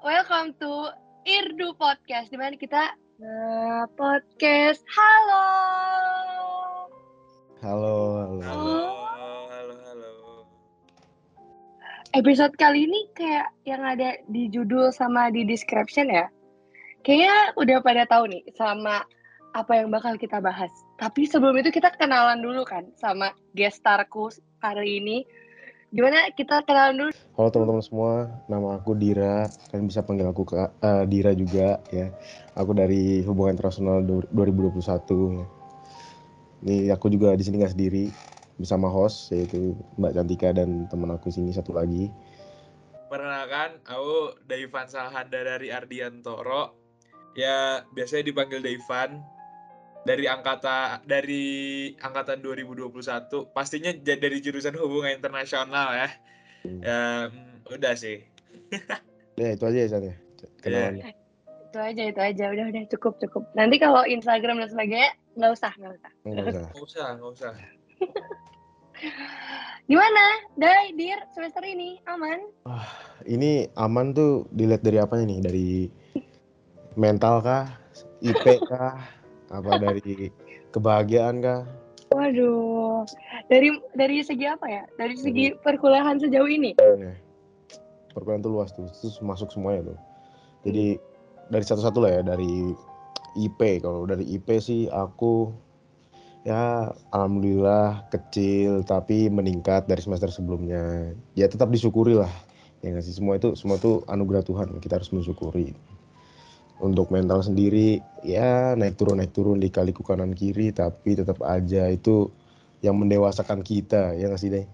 welcome to Irdu Podcast di mana kita uh, podcast. Halo. Halo, halo. Halo, halo, halo. Episode kali ini kayak yang ada di judul sama di description ya. Kayaknya udah pada tahu nih sama apa yang bakal kita bahas. Tapi sebelum itu kita kenalan dulu kan sama guest starku hari ini. Gimana kita kenalan dulu? Halo teman-teman semua, nama aku Dira. Kalian bisa panggil aku ke, eh, Dira juga ya. Aku dari Hubungan Internasional du- 2021 ya. Ini aku juga di sini nggak sendiri bersama host yaitu Mbak Cantika dan teman aku sini satu lagi. Perkenalkan, aku Daivan Salhanda dari Ardiantoro. Ya, biasanya dipanggil Daivan dari angkata dari angkatan 2021. Pastinya dari jurusan hubungan internasional ya. Hmm. Ya, mm, udah sih. Ya itu aja ya San ya. Kenalannya. Itu aja, itu aja. Udah, udah cukup, cukup. Nanti kalau Instagram dan sebagainya nggak usah, nggak usah. Enggak usah. Nggak usah, nggak usah. Gimana, Dai, Dir, semester ini aman? Ini aman tuh dilihat dari apanya nih? Dari mental kah? IP kah? Apa dari kebahagiaan kah? Waduh, dari dari segi apa ya? Dari segi perkuliahan sejauh ini? Ya. Perkuliahan tuh luas tuh, terus masuk semuanya tuh. Jadi dari satu-satu lah ya, dari IP. Kalau dari IP sih aku ya alhamdulillah kecil tapi meningkat dari semester sebelumnya. Ya tetap disyukuri lah. Ya nggak sih semua itu semua itu anugerah Tuhan, kita harus mensyukuri. Untuk mental sendiri ya naik turun naik turun di kaliku kanan kiri tapi tetap aja itu yang mendewasakan kita ya nggak sih deh.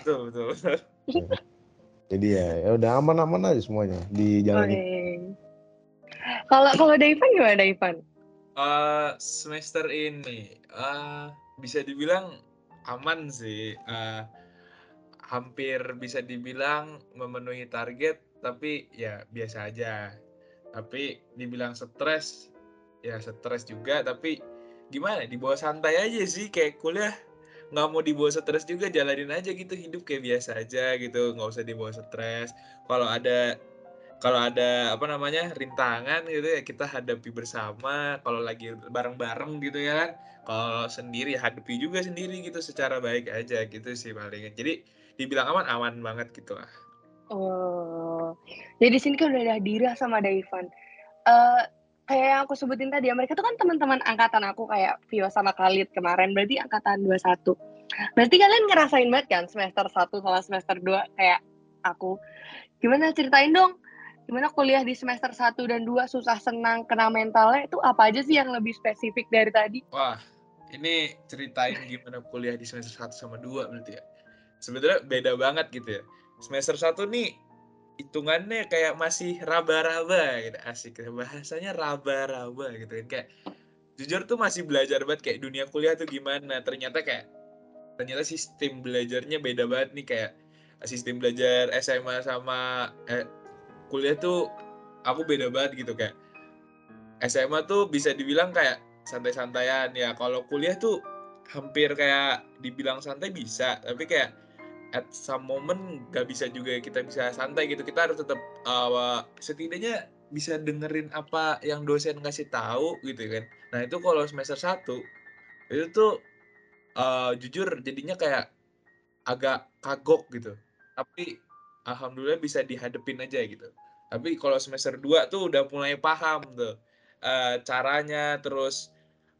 Betul, betul, betul. Jadi ya, ya udah aman-aman aja semuanya di jalan. Kalau kalau Daivan gimana Daivan? Eh, semester ini eh, bisa dibilang aman sih. Eh, hampir bisa dibilang memenuhi target, tapi ya biasa aja. Tapi dibilang stres, ya stres juga. Tapi gimana? Dibawa santai aja sih, kayak kuliah nggak mau dibawa stres juga jalanin aja gitu hidup kayak biasa aja gitu nggak usah dibawa stres kalau ada kalau ada apa namanya rintangan gitu ya kita hadapi bersama kalau lagi bareng-bareng gitu ya kan kalau sendiri hadapi juga sendiri gitu secara baik aja gitu sih paling jadi dibilang aman aman banget gitu lah Oh, jadi di sini kan udah ada Dira sama Daivan. Eh kayak yang aku sebutin tadi, mereka tuh kan teman-teman angkatan aku kayak Vio sama Khalid kemarin, berarti angkatan 21. Berarti kalian ngerasain banget kan semester 1 sama semester 2 kayak aku. Gimana ceritain dong? Gimana kuliah di semester 1 dan 2 susah senang kena mentalnya itu apa aja sih yang lebih spesifik dari tadi? wah ini ceritain gimana kuliah di semester 1 sama 2 berarti ya sebenarnya beda banget gitu ya semester 1 nih hitungannya kayak masih raba-raba gitu. Asik bahasanya raba-raba gitu. Kan kayak jujur tuh masih belajar banget. Kayak dunia kuliah tuh gimana. Ternyata kayak ternyata sistem belajarnya beda banget nih. Kayak sistem belajar SMA sama eh, kuliah tuh aku beda banget gitu. Kayak SMA tuh bisa dibilang kayak santai-santaian. Ya kalau kuliah tuh hampir kayak dibilang santai bisa. Tapi kayak at some moment gak bisa juga kita bisa santai gitu. Kita harus tetap uh, setidaknya bisa dengerin apa yang dosen kasih tahu gitu kan. Nah itu kalau semester 1 itu tuh uh, jujur jadinya kayak agak kagok gitu. Tapi alhamdulillah bisa dihadepin aja gitu. Tapi kalau semester 2 tuh udah mulai paham tuh uh, caranya terus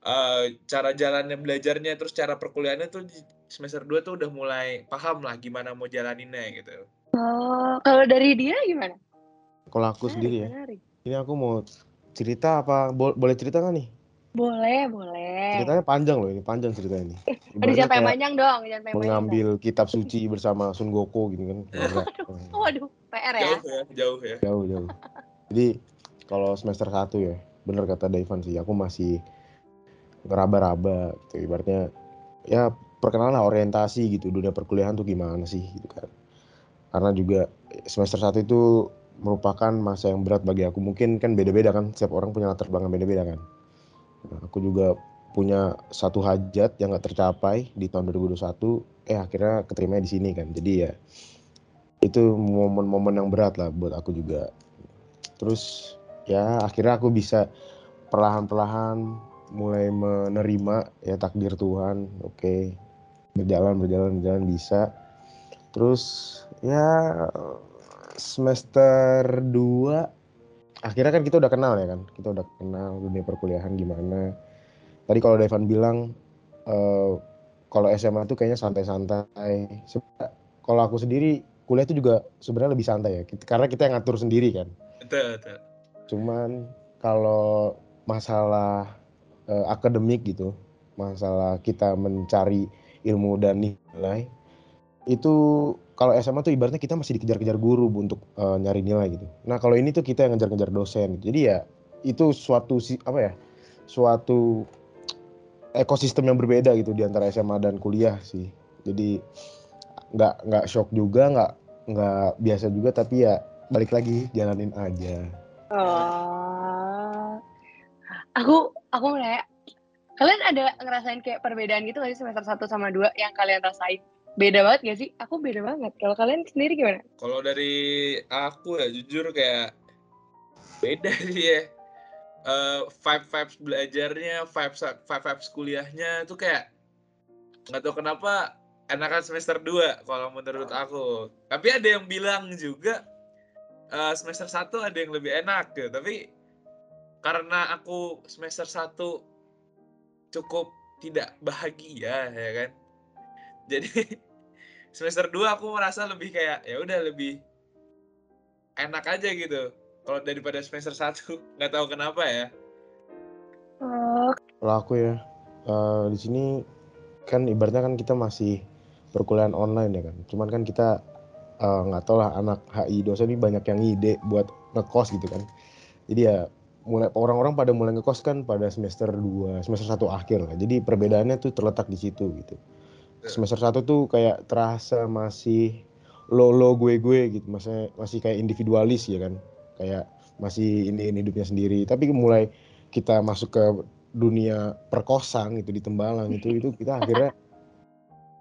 uh, cara jalannya belajarnya terus cara perkuliahannya tuh semester 2 tuh udah mulai paham lah gimana mau jalaninnya gitu. Oh, kalau dari dia gimana? Kalau aku Menarik, sendiri ya, menarik. ini aku mau cerita apa? Bo- boleh cerita nggak nih? Boleh, boleh. Ceritanya panjang loh ini, panjang ceritanya ini. Aduh, Ibaratnya jangan kayak panjang dong, jangan panjang. mengambil kitab suci bersama Sun Gokong gitu kan. Enggak. Waduh, PR ya. Jauh ya, jauh ya. Jauh, jauh. Jadi kalau semester 1 ya, bener kata Daivan sih, aku masih ngeraba-raba gitu. Ibaratnya ya perkenalan orientasi gitu, dunia perkuliahan tuh gimana sih gitu kan. Karena juga semester 1 itu merupakan masa yang berat bagi aku. Mungkin kan beda-beda kan, setiap orang punya latar belakang beda-beda kan. Nah, aku juga punya satu hajat yang gak tercapai di tahun 2021, eh akhirnya keterima di sini kan. Jadi ya itu momen-momen yang berat lah buat aku juga. terus ya akhirnya aku bisa perlahan-perlahan mulai menerima ya takdir Tuhan oke berjalan berjalan berjalan bisa. Terus ya semester 2 akhirnya kan kita udah kenal ya kan? Kita udah kenal dunia perkuliahan gimana. Tadi kalau Devan bilang eh, kalau SMA tuh kayaknya santai-santai. Kalau aku sendiri kuliah itu juga sebenarnya lebih santai ya. Karena kita yang ngatur sendiri kan. Betul, betul. cuman kalau masalah eh, akademik gitu masalah kita mencari ilmu dan nilai itu kalau SMA tuh ibaratnya kita masih dikejar-kejar guru Bu, untuk eh, nyari nilai gitu. Nah kalau ini tuh kita yang ngejar-ngejar dosen jadi ya itu suatu apa ya suatu ekosistem yang berbeda gitu di antara SMA dan kuliah sih. Jadi nggak nggak shock juga nggak nggak biasa juga tapi ya balik lagi jalanin aja. Oh. Aku aku mau kalian ada ngerasain kayak perbedaan gitu nggak sih semester 1 sama 2 yang kalian rasain? Beda banget gak sih? Aku beda banget. Kalau kalian sendiri gimana? Kalau dari aku ya jujur kayak beda sih ya. Eh vibe vibes belajarnya, vibes vibe vibes kuliahnya itu kayak nggak tahu kenapa enakan semester 2 kalau menurut aku. Tapi ada yang bilang juga eh, semester 1 ada yang lebih enak gitu. Tapi karena aku semester 1 cukup tidak bahagia ya kan. Jadi semester 2 aku merasa lebih kayak ya udah lebih enak aja gitu. Kalau daripada semester 1 nggak tahu kenapa ya. Oh, Kalau aku ya eh, di sini kan ibaratnya kan kita masih perkuliahan online ya kan. Cuman kan kita eh, nggak tahu lah anak HI dosen ini banyak yang ide buat ngekos gitu kan. Jadi ya mulai orang-orang pada mulai ngekos kan pada semester 2, semester 1 akhir lah. Jadi perbedaannya tuh terletak di situ gitu. Semester 1 tuh kayak terasa masih lo lo gue gue gitu. Masih masih kayak individualis ya kan. Kayak masih ini, ini hidupnya sendiri. Tapi mulai kita masuk ke dunia perkosan itu di Tembalang itu itu kita akhirnya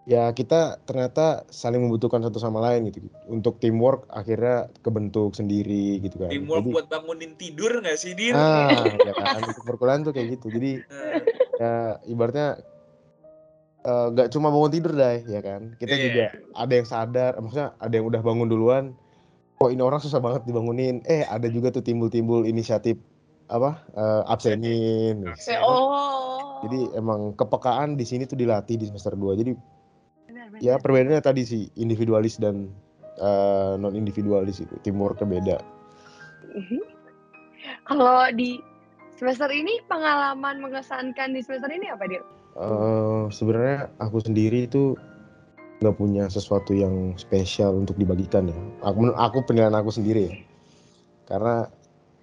ya kita ternyata saling membutuhkan satu sama lain gitu untuk teamwork akhirnya kebentuk sendiri gitu kan Teamwork jadi buat bangunin tidur nggak sih Dir? ah ya kan untuk perkuliahan tuh kayak gitu jadi Eh, ya ibaratnya eh, nggak cuma bangun tidur deh ya kan kita Iya. juga ada yang sadar maksudnya ada yang udah bangun duluan kok ini orang susah banget dibangunin eh ada juga tuh timbul-timbul inisiatif apa eh, absenin Absen. oh. jadi emang kepekaan di sini tuh dilatih di semester 2 jadi. Ya perbedaannya tadi sih individualis dan non individualis itu teamworknya beda Mhm. Kalau di semester ini pengalaman mengesankan di semester ini apa dia? Eh, sebenarnya aku sendiri itu nggak punya sesuatu yang spesial untuk dibagikan ya. Aku, menurut aku penilaian aku sendiri ya. Karena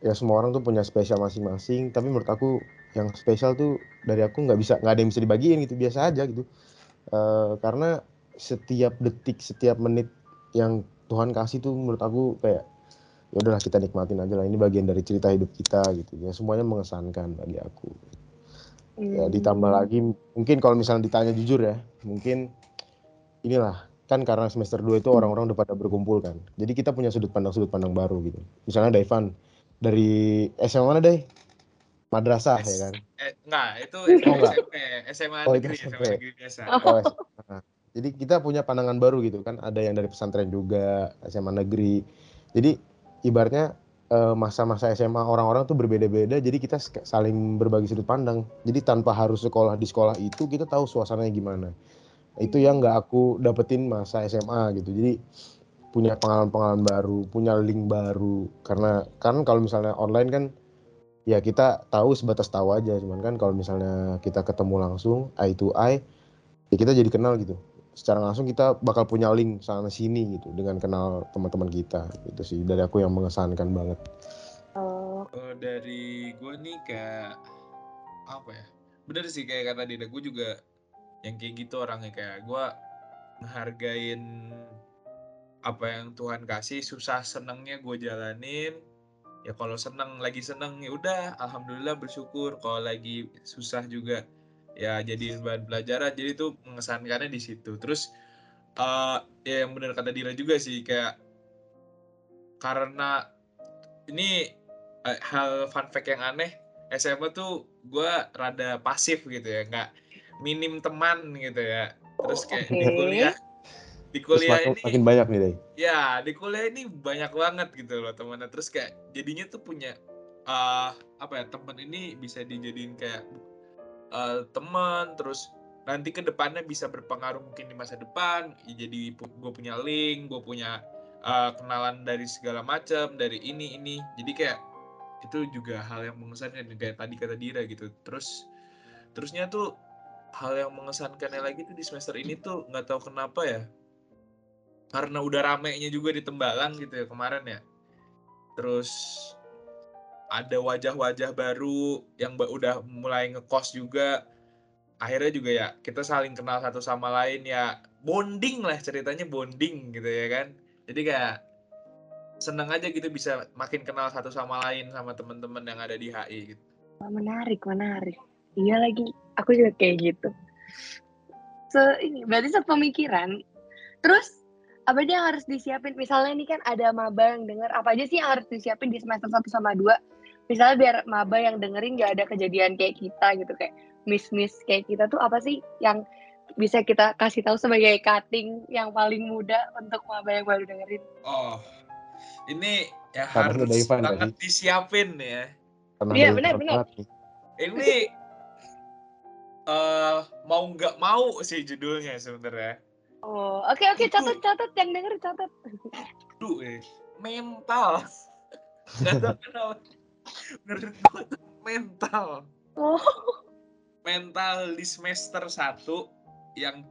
ya semua orang tuh punya spesial masing-masing. Tapi menurut aku yang spesial tuh dari aku nggak bisa nggak ada yang bisa dibagiin gitu biasa aja gitu. Eh, karena setiap detik setiap menit yang Tuhan kasih tuh menurut aku kayak ya udahlah kita nikmatin aja lah ini bagian dari cerita hidup kita gitu ya semuanya mengesankan bagi aku ya ditambah Hmm. lagi mungkin kalau misalnya ditanya jujur ya mungkin inilah kan karena semester 2 itu orang-orang udah pada berkumpul kan jadi kita punya sudut pandang sudut pandang baru gitu misalnya Daivan dari SMA mana deh madrasah S- ya kan Eh, enggak, itu Oh, enggak. SMP, SMA Oh, negeri, SMP. SMA negeri biasa. Oh, SMA. Jadi kita punya pandangan baru gitu kan. Ada yang dari pesantren juga SMA negeri. Jadi ibaratnya eh, masa-masa SMA orang-orang tuh berbeda-beda. Jadi kita saling berbagi sudut pandang. Jadi tanpa harus sekolah di sekolah itu kita tahu suasananya gimana. Itu yang nggak aku dapetin masa SMA gitu. Jadi punya pengalaman-pengalaman baru punya link baru. Karena kan kalau misalnya online kan ya kita tahu sebatas tahu aja. Cuman kan kalau misalnya kita ketemu langsung eye to eye ya kita jadi kenal gitu secara langsung kita bakal punya link sana sini gitu dengan kenal teman-teman kita gitu sih dari aku yang mengesankan banget Oh, Kalau dari gue nih kayak apa ya? Bener sih kayak kata Dina, gue juga yang kayak gitu orangnya kayak gue ngehargain apa yang Tuhan kasih, susah senengnya gue jalanin. Ya kalau seneng lagi seneng ya udah, alhamdulillah bersyukur. Kalau lagi susah juga ya jadiin bahan pelajaran. Jadi tuh mengesankannya di situ. Terus eh ya yang bener kata Dira juga sih kayak karena ini eh, hal fun fact yang aneh SMA tuh gue rada pasif gitu ya nggak minim teman gitu ya terus kayak di Oke. kuliah di Terus kuliah makin, ini makin banyak nih deh ya di kuliah ini banyak banget gitu loh temannya terus kayak jadinya tuh punya eh apa ya temen ini bisa dijadiin kayak eh, teman terus nanti ke depannya bisa berpengaruh mungkin di masa depan. Ya jadi gue punya link gue punya eh, kenalan dari segala macam dari ini ini. Jadi kayak itu juga hal yang mengesankan kayak tadi kata Dira gitu. Terus terusnya tuh hal yang mengesankannya lagi tuh di semester ini tuh nggak tahu kenapa ya. Karena udah ramenya juga di Tembalang gitu ya kemarin ya. Terus ada wajah-wajah baru yang udah mulai ngekos juga akhirnya juga ya kita saling kenal satu sama lain ya bonding lah ceritanya bonding gitu ya kan jadi kayak seneng aja gitu bisa makin kenal satu sama lain sama teman-teman yang ada di HI gitu. Menarik, menarik. Iya lagi, aku juga kayak gitu. Se ini berarti sepemikiran. Terus apa aja yang harus disiapin? Misalnya ini kan ada maba yang denger, apa aja sih yang harus disiapin di semester 1 sama 2? Misalnya biar maba yang dengerin gak ada kejadian kayak kita gitu kayak miss-miss kayak kita tuh apa sih yang bisa kita kasih tahu sebagai cutting yang paling mudah untuk maba yang baru dengerin? Oh, ini ya Karena harus ada Ivan banget tadi. disiapin ya. Iya, ada benar, yang benar. telat nih. Ini eh mau nggak mau sih judulnya sebenarnya. Oh, oke oke catat catat yang denger catat. Duh, eh, mental. Gak tau kenapa. Menurut gue tuh mental. Oh, Mental di semester 1 yang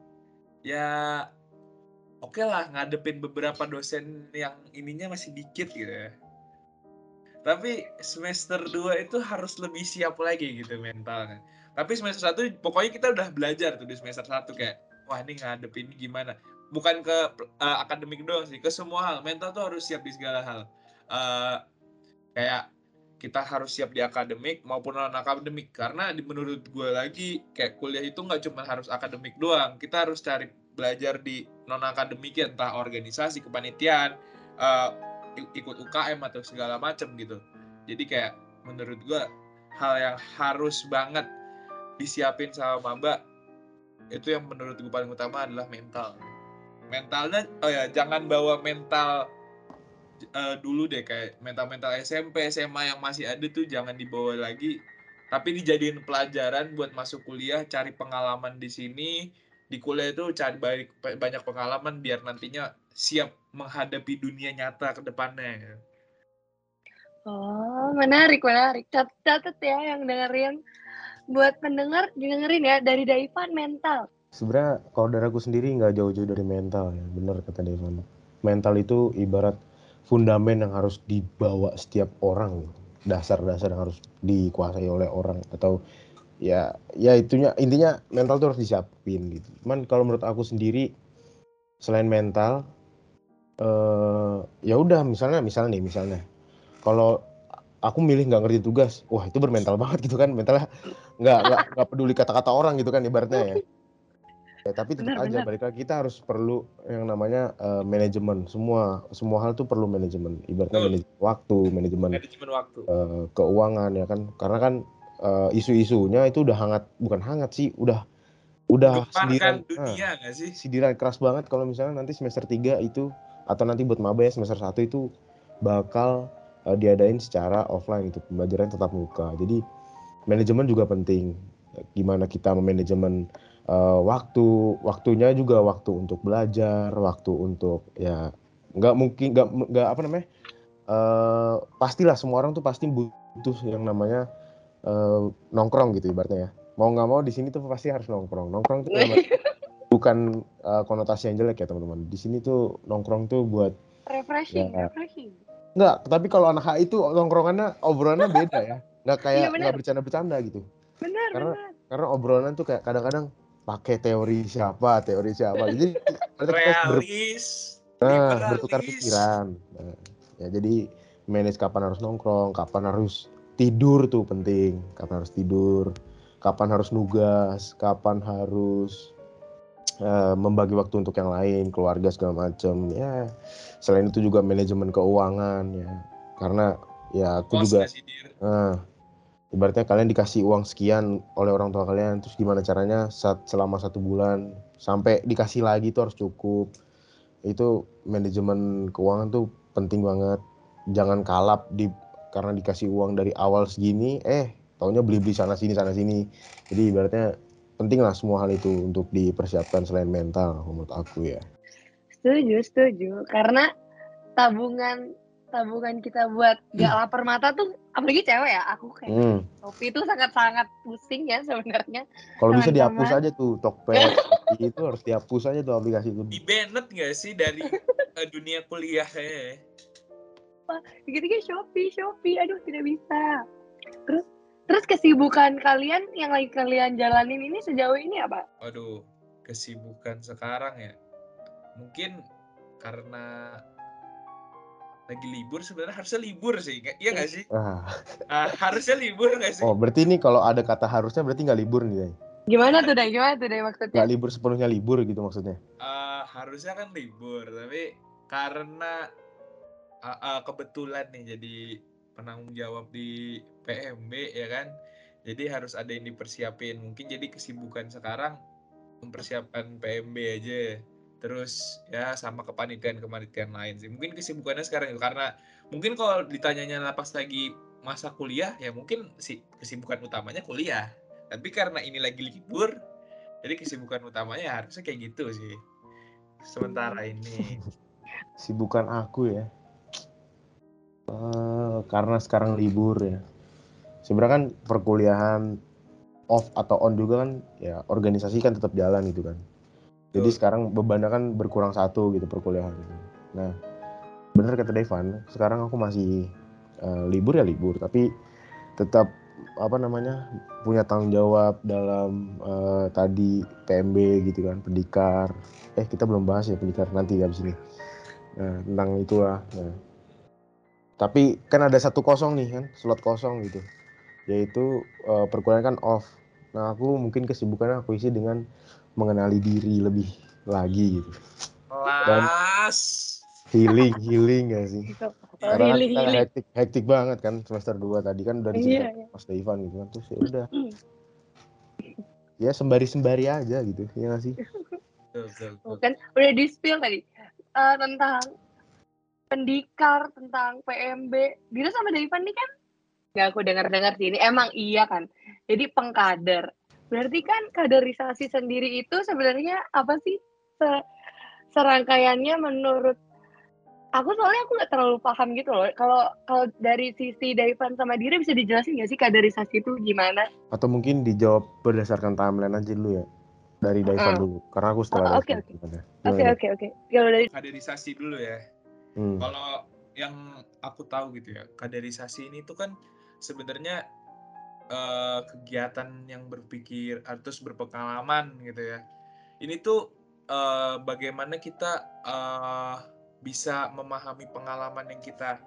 ya oke lah ngadepin beberapa dosen yang ininya masih dikit gitu ya. Tapi semester 2 itu harus lebih siap lagi gitu mentalnya. Tapi semester 1 pokoknya kita udah belajar tuh di semester 1 kayak wah ini ngadepin ini gimana. Bukan ke eh, akademik doang sih, ke semua hal. Mental tuh harus siap di segala hal. Eh, kayak kita harus siap di akademik maupun non akademik. Karena di menurut gue lagi kayak kuliah itu nggak cuma harus akademik doang. Kita harus cari belajar di non akademik ya entah organisasi kepanitiaan i- ikut UKM atau segala macam gitu. Jadi kayak menurut gue hal yang harus banget disiapin sama maba itu yang menurut gue paling utama adalah mental. Mentalnya oh ya jangan bawa mental eh, dulu deh kayak mental-mental SMP, SMA yang masih ada tuh jangan dibawa lagi. Tapi dijadiin pelajaran buat masuk kuliah, cari pengalaman di sini. Di kuliah itu cari banyak, banyak pengalaman biar nantinya siap menghadapi dunia nyata ke depannya. Oh, menarik, menarik. Cat- Catat ya yang dengerin. Buat pendengar, dengerin ya dari Daivan mental. Sebenarnya kalau dari aku sendiri nggak jauh-jauh dari mental ya, bener kata Devan. Mental itu ibarat fundamen yang harus dibawa setiap orang, gitu. dasar-dasar yang harus dikuasai oleh orang atau ya ya itunya intinya mental tuh harus disiapin gitu. Cuman kalau menurut aku sendiri selain mental eh ya udah misalnya misalnya nih misalnya kalau aku milih nggak ngerti tugas, wah itu bermental banget gitu kan, mentalnya nggak nggak nggak peduli kata-kata orang gitu kan ibaratnya ya. Ya, tapi tetap Benar, aja benar. balik lagi kita harus perlu yang namanya eh, manajemen. Semua semua hal tuh perlu manajemen. Ibaratnya Betul. manajemen waktu, manajemen Manajemen waktu. eh, keuangan ya kan. Karena kan eh, isu-isunya itu udah hangat, bukan hangat sih, udah udah sindiran, Gemparkan dunia ah, nggak sih? sindiran keras banget kalau misalnya nanti semester 3 itu atau nanti buat maba ya semester 1 itu bakal eh, diadain secara offline itu pembelajaran tetap muka. Jadi manajemen juga penting. Gimana kita memanajemen eh, waktu, waktunya juga waktu untuk belajar, waktu untuk ya nggak mungkin nggak nggak apa namanya eh pastilah semua orang tuh pasti butuh yang namanya eh, nongkrong gitu ibaratnya ya. Mau nggak mau di sini tuh pasti harus nongkrong. Nongkrong tuh arti- bukan eh, konotasi yang jelek ya teman-teman. Di sini tuh nongkrong tuh buat refreshing, Ya. refreshing. Nggak, tapi kalau anak HI itu nongkrongannya obrolannya beda ya. Nggak kayak Iya, benar. nggak bercanda-bercanda gitu. Benar, Karena benar. karena obrolan tuh kayak kadang-kadang pakai teori siapa, teori siapa. Jadi kita ber- Realis, nah, bertukar pikiran. Nah, ya jadi manage kapan harus nongkrong, kapan harus tidur tuh penting. Kapan harus tidur, kapan harus nugas, kapan harus eh, membagi waktu untuk yang lain, keluarga segala macam. Ya, selain itu juga manajemen keuangan ya. Karena ya aku Kos juga? Nah, ibaratnya kalian dikasih uang sekian oleh orang tua kalian, terus gimana caranya saat selama satu bulan sampai dikasih lagi itu harus cukup. Itu manajemen keuangan tuh penting banget. Jangan kalap di karena dikasih uang dari awal segini, eh taunya beli-beli sana sini sana sini. Jadi ibaratnya penting lah semua hal itu untuk dipersiapkan selain mental menurut aku ya. Setuju, setuju. Karena tabungan tabungan kita buat gak lapar mata tuh apalagi cewek ya aku kayak Hmm. Shopee itu sangat-sangat pusing ya sebenarnya Kalau bisa dihapus aja tuh Tokped Shopee itu harus dihapus aja tuh aplikasi itu. Di banned nggak sih dari eh, dunia kuliah ya? gitu-gitu Shopee Shopee aduh tidak bisa terus terus kesibukan kalian yang lagi kalian jalanin ini sejauh ini apa Waduh, kesibukan sekarang ya. Mungkin karena lagi libur sebenarnya harusnya libur sih, iya nggak sih? Ah. Ah, harusnya libur nggak sih? Oh, berarti ini kalau ada kata harusnya berarti nggak libur nih, Day. gimana tuh deh gimana tuh deh maksudnya Nggak libur sepenuhnya libur gitu maksudnya. Eh, harusnya kan libur, tapi karena ah, ah, kebetulan nih jadi penanggung jawab di PMB ya kan, jadi harus ada yang dipersiapin. Mungkin jadi kesibukan sekarang mempersiapkan PMB aja. Terus ya sama kepanitiaan-kepanitiaan lain sih. Mungkin kesibukannya sekarang itu karena mungkin kalau ditanyanya pas lagi masa kuliah ya mungkin si kesibukan utamanya kuliah. Tapi karena ini lagi libur, jadi kesibukan utamanya ya harusnya kayak gitu sih. Sementara ini. Sibukan aku ya. Eh, karena sekarang libur ya. Sebenarnya kan perkuliahan off atau on juga kan ya organisasi kan tetap jalan gitu kan. Jadi Betul. sekarang bebannya kan berkurang satu gitu perkuliahan. Nah, bener kata Devan, sekarang aku masih eh, libur ya libur, tapi tetap apa namanya punya tanggung jawab dalam eh, tadi PMB gitu kan, pendikar. Eh kita belum bahas ya pendikar nanti habis ini. Nah, tentang itulah. Nah. Tapi kan ada satu kosong nih kan, slot kosong gitu. Yaitu eh, perkuliahan kan off. Nah, aku mungkin kesibukannya aku isi dengan mengenali diri lebih lagi gitu. Kelas. Healing, healing gak sih? gitu Karena kan Really, kita really. hektik, hektik banget kan semester 2 tadi kan udah Iya, diceritain iya. Mas Devan gitu kan. Terus ya udah. ya sembari-sembari aja gitu. Iya gak sih? Betul, betul, betul. kan udah di spill tadi Eh, tentang pendikar tentang PMB Dira sama Devan nih kan nggak aku dengar-dengar sih ini emang iya kan jadi pengkader berarti kan kaderisasi sendiri itu sebenarnya apa sih se- serangkaiannya menurut aku soalnya aku nggak terlalu paham gitu loh kalau kalau dari sisi Devan sama Dira bisa dijelasin nggak sih kaderisasi itu gimana Atau mungkin dijawab berdasarkan timeline aja dulu ya. Dari Daivan Ah. dulu. Karena aku setelah Oh, oke, Daivan oke. oke oke kalau dari Kaderisasi dulu ya. Hmm. Kalau yang aku tahu gitu ya, kaderisasi ini tuh kan sebenarnya eh, kegiatan yang berpikir atau berpengalaman gitu ya. Ini tuh eh, bagaimana kita eh, bisa memahami pengalaman yang kita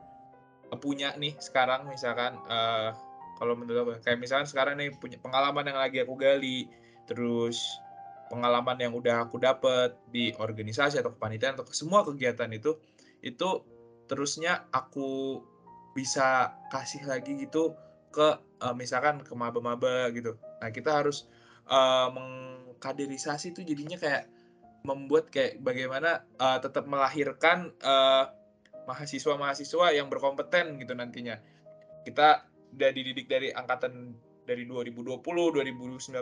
punya nih sekarang misalkan eh, kalau menurut aku kayak misalkan sekarang nih punya pengalaman yang lagi aku gali terus pengalaman yang udah aku dapat di organisasi atau kepanitiaan atau semua kegiatan itu itu terusnya aku bisa kasih lagi gitu ke eh, misalkan ke maba-maba gitu. Nah, kita harus eh, mengkaderisasi itu jadinya kayak membuat kayak bagaimana eh, tetap melahirkan eh, mahasiswa-mahasiswa yang berkompeten gitu nantinya. Kita udah dididik dari angkatan dari 2020, 2019,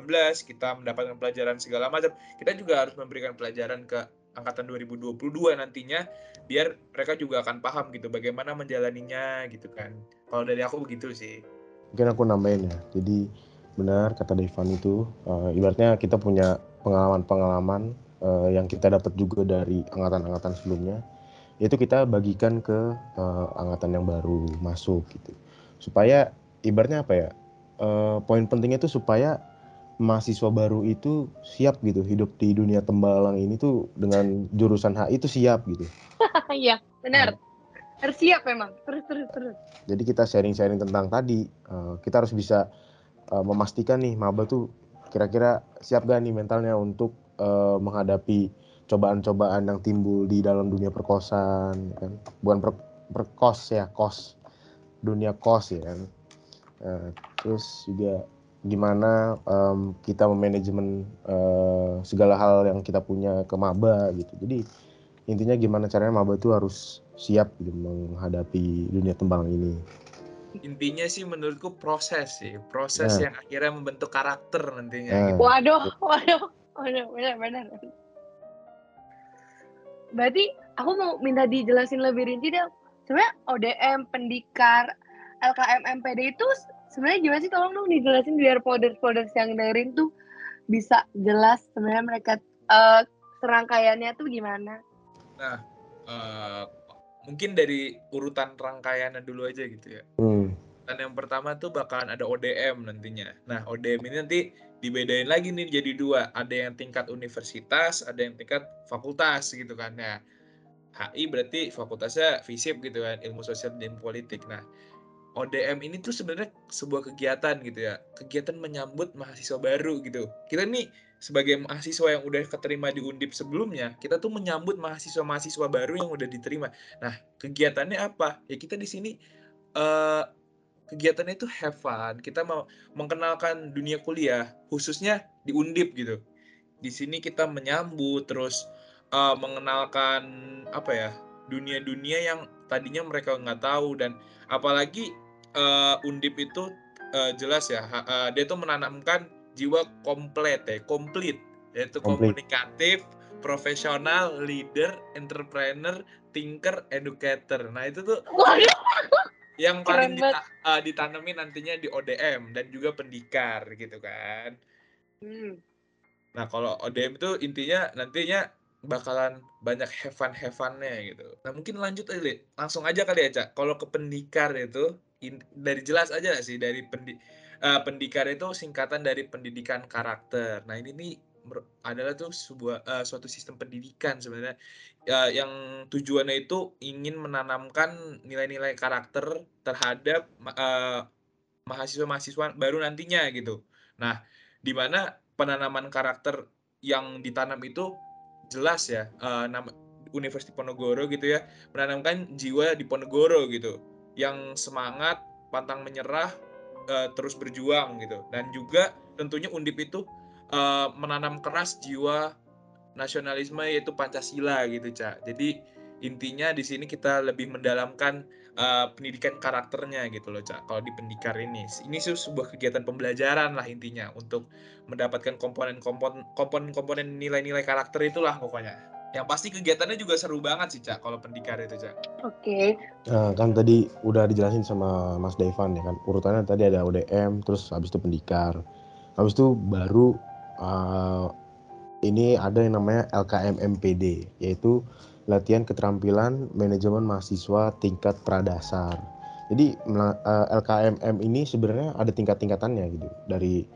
kita mendapatkan pelajaran segala macam. Kita juga harus memberikan pelajaran ke angkatan 2022 nantinya biar mereka juga akan paham gitu bagaimana menjalaninya gitu kan. Kalau dari aku begitu sih. Mungkin aku nambahin ya. Jadi benar kata Devan itu eh, ibaratnya kita punya pengalaman-pengalaman eh, yang kita dapat juga dari angkatan-angkatan sebelumnya itu kita bagikan ke eh, angkatan yang baru masuk gitu. Supaya ibaratnya apa ya eh, poin pentingnya itu supaya mahasiswa baru itu siap gitu hidup di dunia tembalang ini tuh dengan jurusan HI itu siap gitu. Iya benar harus siap memang terus terus terus Jadi kita sharing-sharing tentang tadi, eh, kita harus bisa eh, memastikan nih maba tuh kira-kira siap gak nih mentalnya untuk eh, menghadapi cobaan-cobaan yang timbul di dalam dunia perkosaan, ya kan? Bukan per- perkos ya, kos. dunia kos ya kan. Terus juga gimana um, kita memanajemen uh, segala hal yang kita punya ke maba gitu. Jadi intinya gimana caranya maba itu harus siap gitu menghadapi dunia tembang ini. Intinya sih menurutku proses sih, proses Nah. yang akhirnya membentuk karakter nantinya. Nah. gitu. Waduh, waduh, waduh, benar-benar. Berarti aku mau minta dijelasin lebih rinci dong. Sebenarnya ODM, pendikar, LKM, MPD itu sebenarnya gimana sih? Tolong dong dijelasin biar folders-folders yang dengerin tuh bisa jelas sebenarnya mereka eh, serangkaiannya tuh gimana. Eh, mungkin dari urutan rangkaiannya dulu aja gitu ya. Hmm. Dan yang pertama tuh bakalan ada ODM nantinya. Nah, ODM ini nanti dibedain lagi nih jadi dua. Ada yang tingkat universitas, ada yang tingkat fakultas gitu kan. Nah, HI berarti fakultasnya FISIP gitu kan, ilmu sosial dan politik. Nah, ODM ini tuh sebenarnya sebuah kegiatan gitu ya. Kegiatan menyambut mahasiswa baru gitu. Kita nih sebagai mahasiswa yang udah keterima di Undip sebelumnya, kita tuh menyambut mahasiswa-mahasiswa baru yang udah diterima. Nah, kegiatannya apa? Ya kita di sini eh kegiatannya itu have fun. Kita mau mengenalkan dunia kuliah, khususnya di Undip gitu. Di sini kita menyambut terus eh, mengenalkan apa ya dunia-dunia yang tadinya mereka nggak tahu dan apalagi eh, Undip itu eh, jelas ya eh, dia tuh menanamkan jiwa komplit ya komplit yaitu Komplit. komunikatif profesional leader entrepreneur thinker educator nah itu tuh yang paling dita- eh, ditanemin nantinya di ODM dan juga pendikar gitu kan Hmm. Nah, kalau ODM itu intinya nantinya bakalan banyak have fun have fun-nya gitu. Nah, mungkin lanjut aja, Li. langsung aja kali ya, Cak. Kalau ke pendikar itu in- dari jelas aja sih dari pendi eh, pendikar itu singkatan dari pendidikan karakter. Nah, ini nih adalah tuh sebuah eh, suatu sistem pendidikan sebenarnya ya, yang tujuannya itu ingin menanamkan nilai-nilai karakter terhadap eh, mahasiswa-mahasiswa baru nantinya gitu. Nah, di mana penanaman karakter yang ditanam itu jelas ya eh, nama Universitas Ponorogo gitu ya menanamkan jiwa di Ponorogo gitu yang semangat pantang menyerah eh, terus berjuang gitu. Dan juga tentunya Undip itu eh, menanam keras jiwa nasionalisme yaitu Pancasila gitu cak jadi intinya di sini kita lebih mendalamkan eh, pendidikan karakternya gitu loh cak kalau di pendikar ini. Ini sebuah kegiatan pembelajaran lah intinya untuk mendapatkan komponen-komponen komponen-komponen nilai-nilai karakter itulah pokoknya yang pasti kegiatannya juga seru banget sih cak kalau pendikar itu cak Oke. Nah, kan tadi udah dijelasin sama Mas Daivan ya kan. Urutannya tadi ada ODM, terus habis itu pendikar. Habis itu baru uh, ini ada yang namanya LKM MPD, yaitu latihan keterampilan manajemen mahasiswa tingkat pradasar. Jadi uh, LKMM ini sebenarnya ada tingkat-tingkatannya gitu. Dari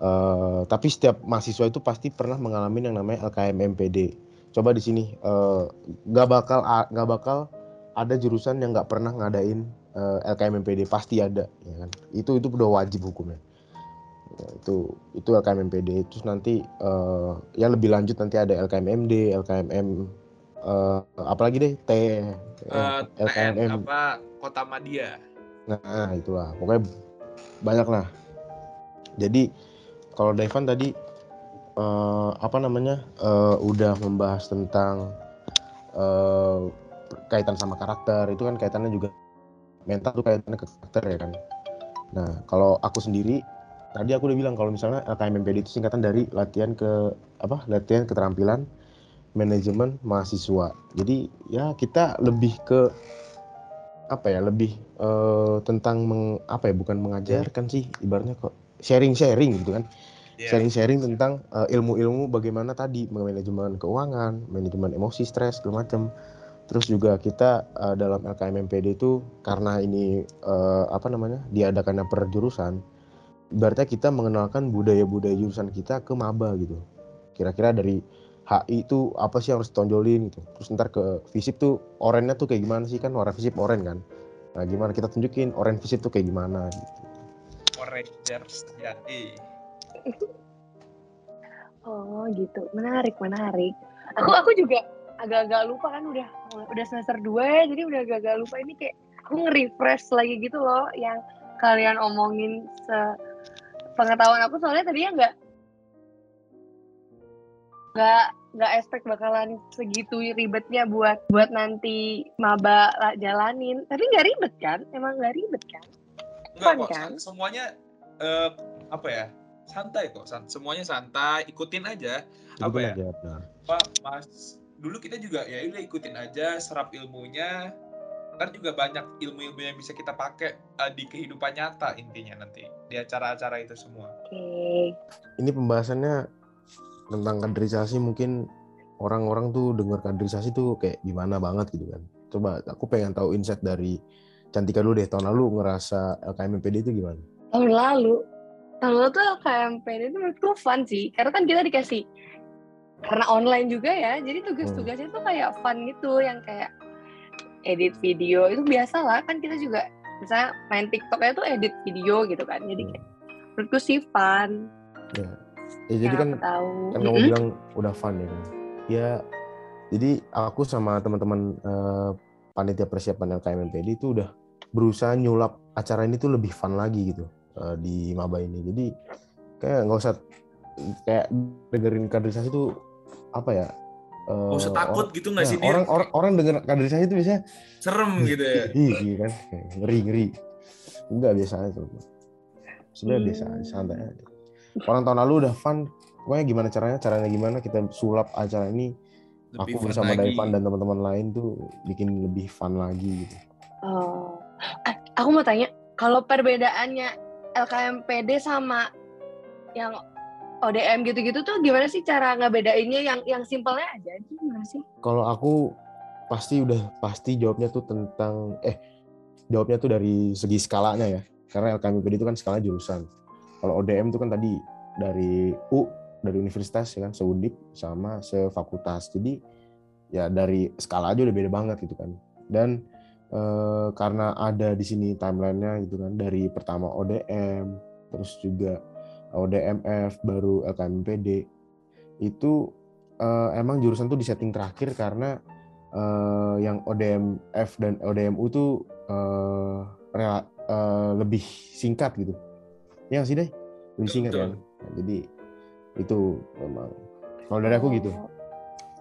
uh, tapi setiap mahasiswa itu pasti pernah mengalami yang namanya LKM MPD. Coba di sini uh, bakal nggak bakal ada jurusan yang nggak pernah ngadain eh, LKM MPD pasti ada ya kan? Itu itu udah wajib hukumnya. Ya, itu itu LKM MPD terus nanti eh, ya lebih lanjut nanti ada LKM MD LKMM eh, apalagi deh? T Eh, TN LKMM apa kota Madia? Nah itulah. Pokoknya banyak lah. Jadi kalau Devan tadi eh, apa namanya eh, udah membahas tentang eh, kaitan sama karakter. Itu kan kaitannya juga mental tuh kaitannya ke karakter ya kan. Nah kalau aku sendiri tadi aku udah bilang kalau misalnya LKM MPD itu singkatan dari latihan ke apa latihan keterampilan manajemen mahasiswa. Jadi ya kita lebih ke apa ya lebih eh, tentang meng, apa ya bukan mengajarkan sih ibaratnya kok sharing sharing gitu kan Iya. sharing-sharing tentang eh, ilmu-ilmu bagaimana tadi manajemen keuangan, manajemen emosi, stres segala macam. Terus juga kita eh, dalam LKM MPD itu karena ini eh, apa namanya diadakannya per jurusan, berarti kita mengenalkan budaya-budaya jurusan kita ke maba gitu. Kira-kira dari HI itu apa sih yang harus ditonjolin gitu. Terus ntar ke FISIP tuh orennya tuh kayak gimana sih kan warna FISIP oren kan. Nah gimana kita tunjukin oren FISIP tuh kayak gimana gitu. Rangers jadi Oh gitu, menarik menarik. Aku aku juga agak-agak lupa kan udah udah semester 2 ya, jadi udah agak-agak lupa. Ini kayak aku nge-refresh lagi gitu loh yang kalian omongin se pengetahuan aku. Soalnya tadinya nggak nggak nggak expect bakalan segitu ribetnya buat buat nanti maba lah jalanin. Tapi nggak ribet kan? Emang nggak ribet kan? Enggak Fun kok, kan? semuanya eh, apa ya? Santai kok, san- semuanya santai, ikutin aja. Apa Ikutin ya? aja, benar. Pak, Mas, dulu kita juga ya udah ikutin aja, serap ilmunya. Ntar juga banyak ilmu-ilmu yang bisa kita pakai eh, di kehidupan nyata intinya nanti di acara-acara itu semua. oke Ini pembahasannya tentang kaderisasi mungkin orang-orang tuh dengar kaderisasi tuh kayak gimana banget gitu kan. Coba aku pengen tahu insight dari Cantika dulu deh. Tahun lalu ngerasa LKMPD itu gimana? tahun lalu lalu tuh KMPD itu menurutku fun sih. Karena kan kita dikasih karena online juga ya. Jadi tugas-tugasnya tuh kayak fun gitu. Yang kayak edit video. Itu biasa lah. Kan kita juga misalnya main TikToknya tuh edit video gitu kan. Jadi kayak, menurutku sih fun. Ya, ya jadi kan tahu. kan kamu Mm-mm. bilang udah fun ya kan? Ya jadi aku sama teman-teman eh, panitia persiapan LKMPD itu udah berusaha nyulap acara ini tuh lebih fun lagi gitu eh, di maba ini. Jadi kayak nggak usah kayak dengerin kaderisasi tuh apa ya eh, Gak usah takut orang- gitu nggak ya, sih, orang orang orang denger kaderisasi itu biasanya Serem gitu ya. ih iya kan Kayak ngeri ngeri. Enggak biasa aja tuh. Sebenarnya Hmm. biasa aja santai aja. Orang tahun lalu udah fun pokoknya gimana caranya caranya gimana kita sulap acara ini Lebih aku bersama. Daivan dan teman-teman lain tuh bikin lebih fun lagi gitu. Oh. Eh, aku mau tanya kalau perbedaannya LKMPD sama yang ODM gitu-gitu tuh gimana sih cara ngebedainnya? Yang yang simpelnya aja gimana sih? Kalau aku pasti udah pasti jawabnya tuh tentang eh jawabnya tuh dari segi skalanya ya. Karena LKMPD itu kan skala jurusan. Kalau ODM itu kan tadi dari U dari universitas ya kan seundip sama sefakultas. Jadi ya dari skala aja udah beda banget gitu kan. Dan eh, karena ada di sini timelinenya gitu kan dari pertama ODM terus juga ODMF baru LKMPD itu eh, emang jurusan tuh di setting terakhir karena eh, yang ODMF dan ODMU tuh eh, rela- eh, lebih singkat gitu. Ya sih deh, lebih singkat kan. Nah, jadi itu memang kalau dari aku gitu.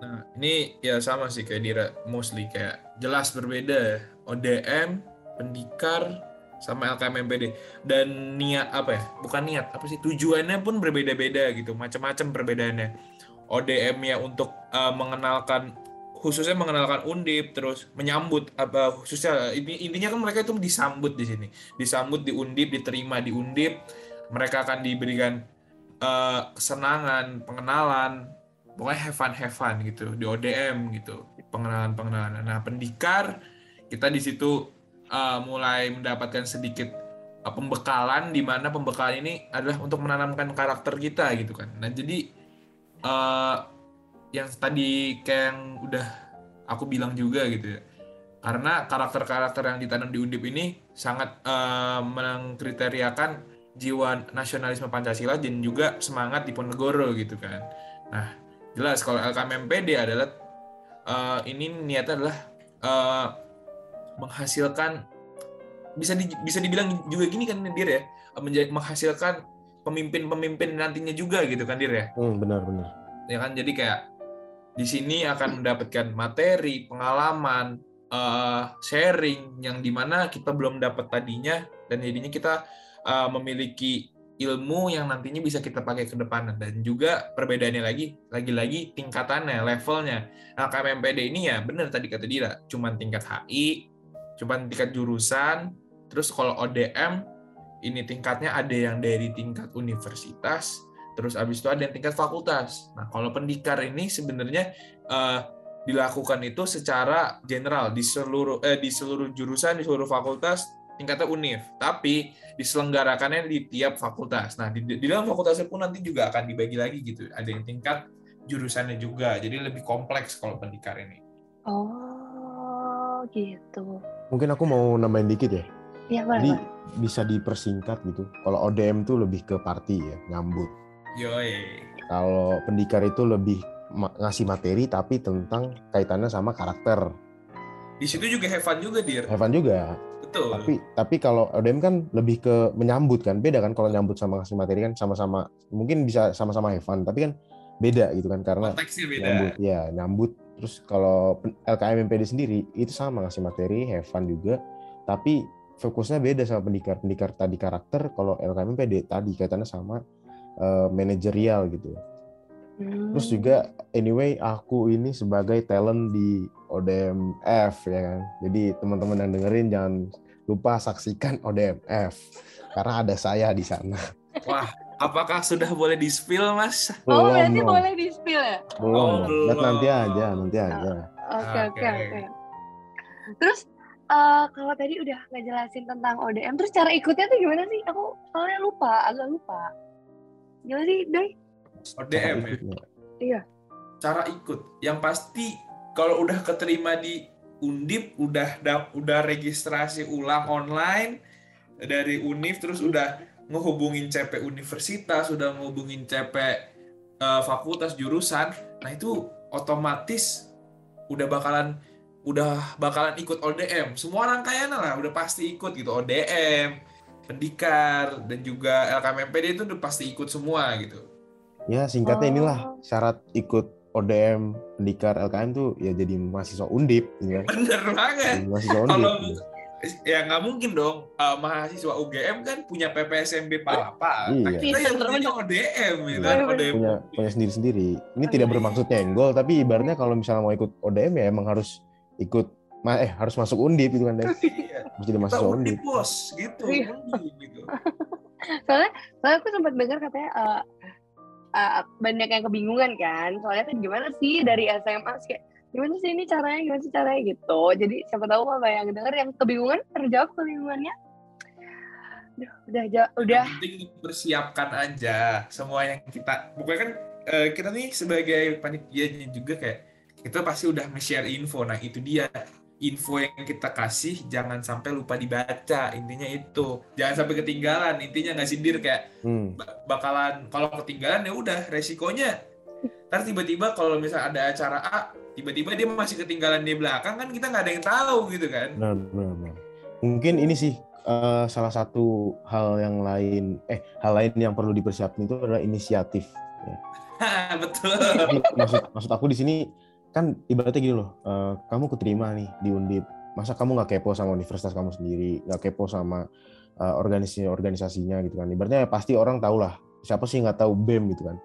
Nah, ini ya sama sih kayak Dira, mostly kayak jelas berbeda ya. ODM, pendikar, sama LKMPD. Dan niat apa ya? Bukan niat, apa sih? Tujuannya pun berbeda-beda gitu, macam-macam perbedaannya. ODM ya untuk uh, mengenalkan khususnya mengenalkan undip terus menyambut apa khususnya ini intinya kan mereka itu disambut di sini disambut di undip diterima di undip mereka akan diberikan uh, kesenangan pengenalan pokoknya have fun have fun gitu di ODM gitu pengenalan pengenalan nah pendikar kita di situ uh, mulai mendapatkan sedikit uh, pembekalan di mana pembekalan ini adalah untuk menanamkan karakter kita gitu kan. Nah jadi uh, yang tadi kayak yang udah aku bilang juga gitu ya. Karena karakter-karakter yang ditanam di Undip ini sangat uh, mengkriteriakan jiwa nasionalisme Pancasila dan juga semangat di Ponegoro gitu kan. Nah, jelas kalau LKMPD adalah uh, ini niatnya adalah uh, menghasilkan bisa di, bisa dibilang juga gini kan Dir ya, menjadi menghasilkan pemimpin-pemimpin nantinya juga gitu kan Dir ya. Hmm, benar-benar. Ya kan jadi kayak di sini akan mendapatkan materi, pengalaman, uh, sharing yang di mana kita belum dapat tadinya dan jadinya kita uh, memiliki ilmu yang nantinya bisa kita pakai ke depan. Dan juga perbedaannya lagi lagi-lagi tingkatannya levelnya. Nah KMPD ini ya benar tadi kata Dira cuman tingkat HI cuman tingkat jurusan terus kalau ODM ini tingkatnya ada yang dari tingkat universitas terus abis itu ada yang tingkat fakultas. Nah kalau pendikar ini sebenarnya uh, dilakukan itu secara general di seluruh eh, di seluruh jurusan di seluruh fakultas tingkatnya univ tapi diselenggarakannya di tiap fakultas nah di, di dalam fakultasnya pun nanti juga akan dibagi lagi gitu ada yang tingkat jurusannya juga jadi lebih kompleks kalau pendikar ini Oh, gitu. Mungkin aku mau nambahin dikit ya. Iya, boleh, Jadi bisa dipersingkat gitu. Kalau ODM tuh lebih ke party ya, nyambut. yoi Kalau pendikar itu lebih ma- ngasih materi tapi tentang kaitannya sama karakter. di situ juga have fun juga dir Evan juga. Betul. Tapi tapi kalau ODM kan lebih ke menyambut kan, beda kan kalau nyambut sama kasih materi kan sama-sama mungkin bisa sama-sama have fun, tapi kan beda gitu kan karena konteksnya beda. nyambut ya nyambut terus kalau LKM MPD sendiri itu sama ngasih materi have fun juga tapi fokusnya beda sama pendikar pendikar tadi karakter kalau LKM MPD tadi kaitannya sama eh, manajerial gitu Hmm. terus juga anyway aku ini sebagai talent di ODMF ya kan jadi teman-teman yang dengerin jangan lupa saksikan ODMF karena ada saya di sana Wah, apakah sudah boleh di spill, Mas? Oh, belum berarti dong. boleh di spill ya? belum Oh, Lihat nanti belum. aja nanti aja Oke, oke, Oke. oke. Terus eh, kalau tadi udah ngejelasin tentang ODM, terus cara ikutnya tuh gimana sih? Aku soalnya lupa, agak lupa. Gimana sih, Doi? Cara ODM ya? ikutnya. Cara ikut. Yang pasti kalau udah keterima di Undip, udah da- udah registrasi ulang online dari Unif, terus udah ngehubungin CP universitas, udah ngehubungin CP eh, fakultas jurusan, nah itu otomatis udah bakalan udah bakalan ikut ODM. Semua rangkaiannya lah udah pasti ikut gitu ODM, pendikar dan juga LKMPD itu udah pasti ikut semua gitu. Ya singkatnya Oh. inilah syarat ikut ODM pendikar LKM tuh ya jadi mahasiswa undip gitu kan. Bener banget. Jadi mahasiswa undip. Kalau gitu. ya nggak mungkin dong eh, mahasiswa UGM kan punya PPSMB Palapa. Iya. Nah, kita yang Bener, punya bener. ODM gitu Iya. kan, ODM. punya punya sendiri-sendiri. Ini Oh, tidak iya. bermaksud nyenggol tapi ibaratnya kalau misalnya mau ikut ODM ya emang harus ikut eh harus masuk undip gitu kan deh. Iya. Harus jadi mahasiswa undip undip. bos gitu. Iya. undip, gitu. Soalnya, soalnya aku sempat dengar katanya eh, eh, banyak yang kebingungan kan. Soalnya kan gimana sih dari SMA sih kayak gimana sih ini caranya, gimana sih caranya gitu. Jadi siapa tahu kalau yang denger yang kebingungan terjawab kebingungannya. Udah udah Yang penting persiapkan aja semua yang kita pokoknya kan eh, kita nih sebagai panitianya juga kayak kita pasti udah nge-share info. Nah, itu dia info yang kita kasih jangan sampai lupa dibaca intinya itu jangan sampai ketinggalan intinya nggak sindir kayak Hmm. ba- bakalan kalau ketinggalan ya udah resikonya ntar tiba-tiba kalau misalnya ada acara A tiba-tiba dia masih ketinggalan di belakang kan kita nggak ada yang tahu gitu kan Benar, benar, benar. Mungkin ini sih eh, salah satu hal yang lain eh hal lain yang perlu dipersiapkan itu adalah inisiatif. betul Jadi, maksud maksud aku di sini kan ibaratnya gini loh, eh, kamu keterima nih di Undip, masa kamu nggak kepo sama universitas kamu sendiri, nggak kepo sama eh, organisasi organisasinya gitu kan? Ibaratnya pasti orang tahu lah, siapa sih nggak tahu BEM gitu kan?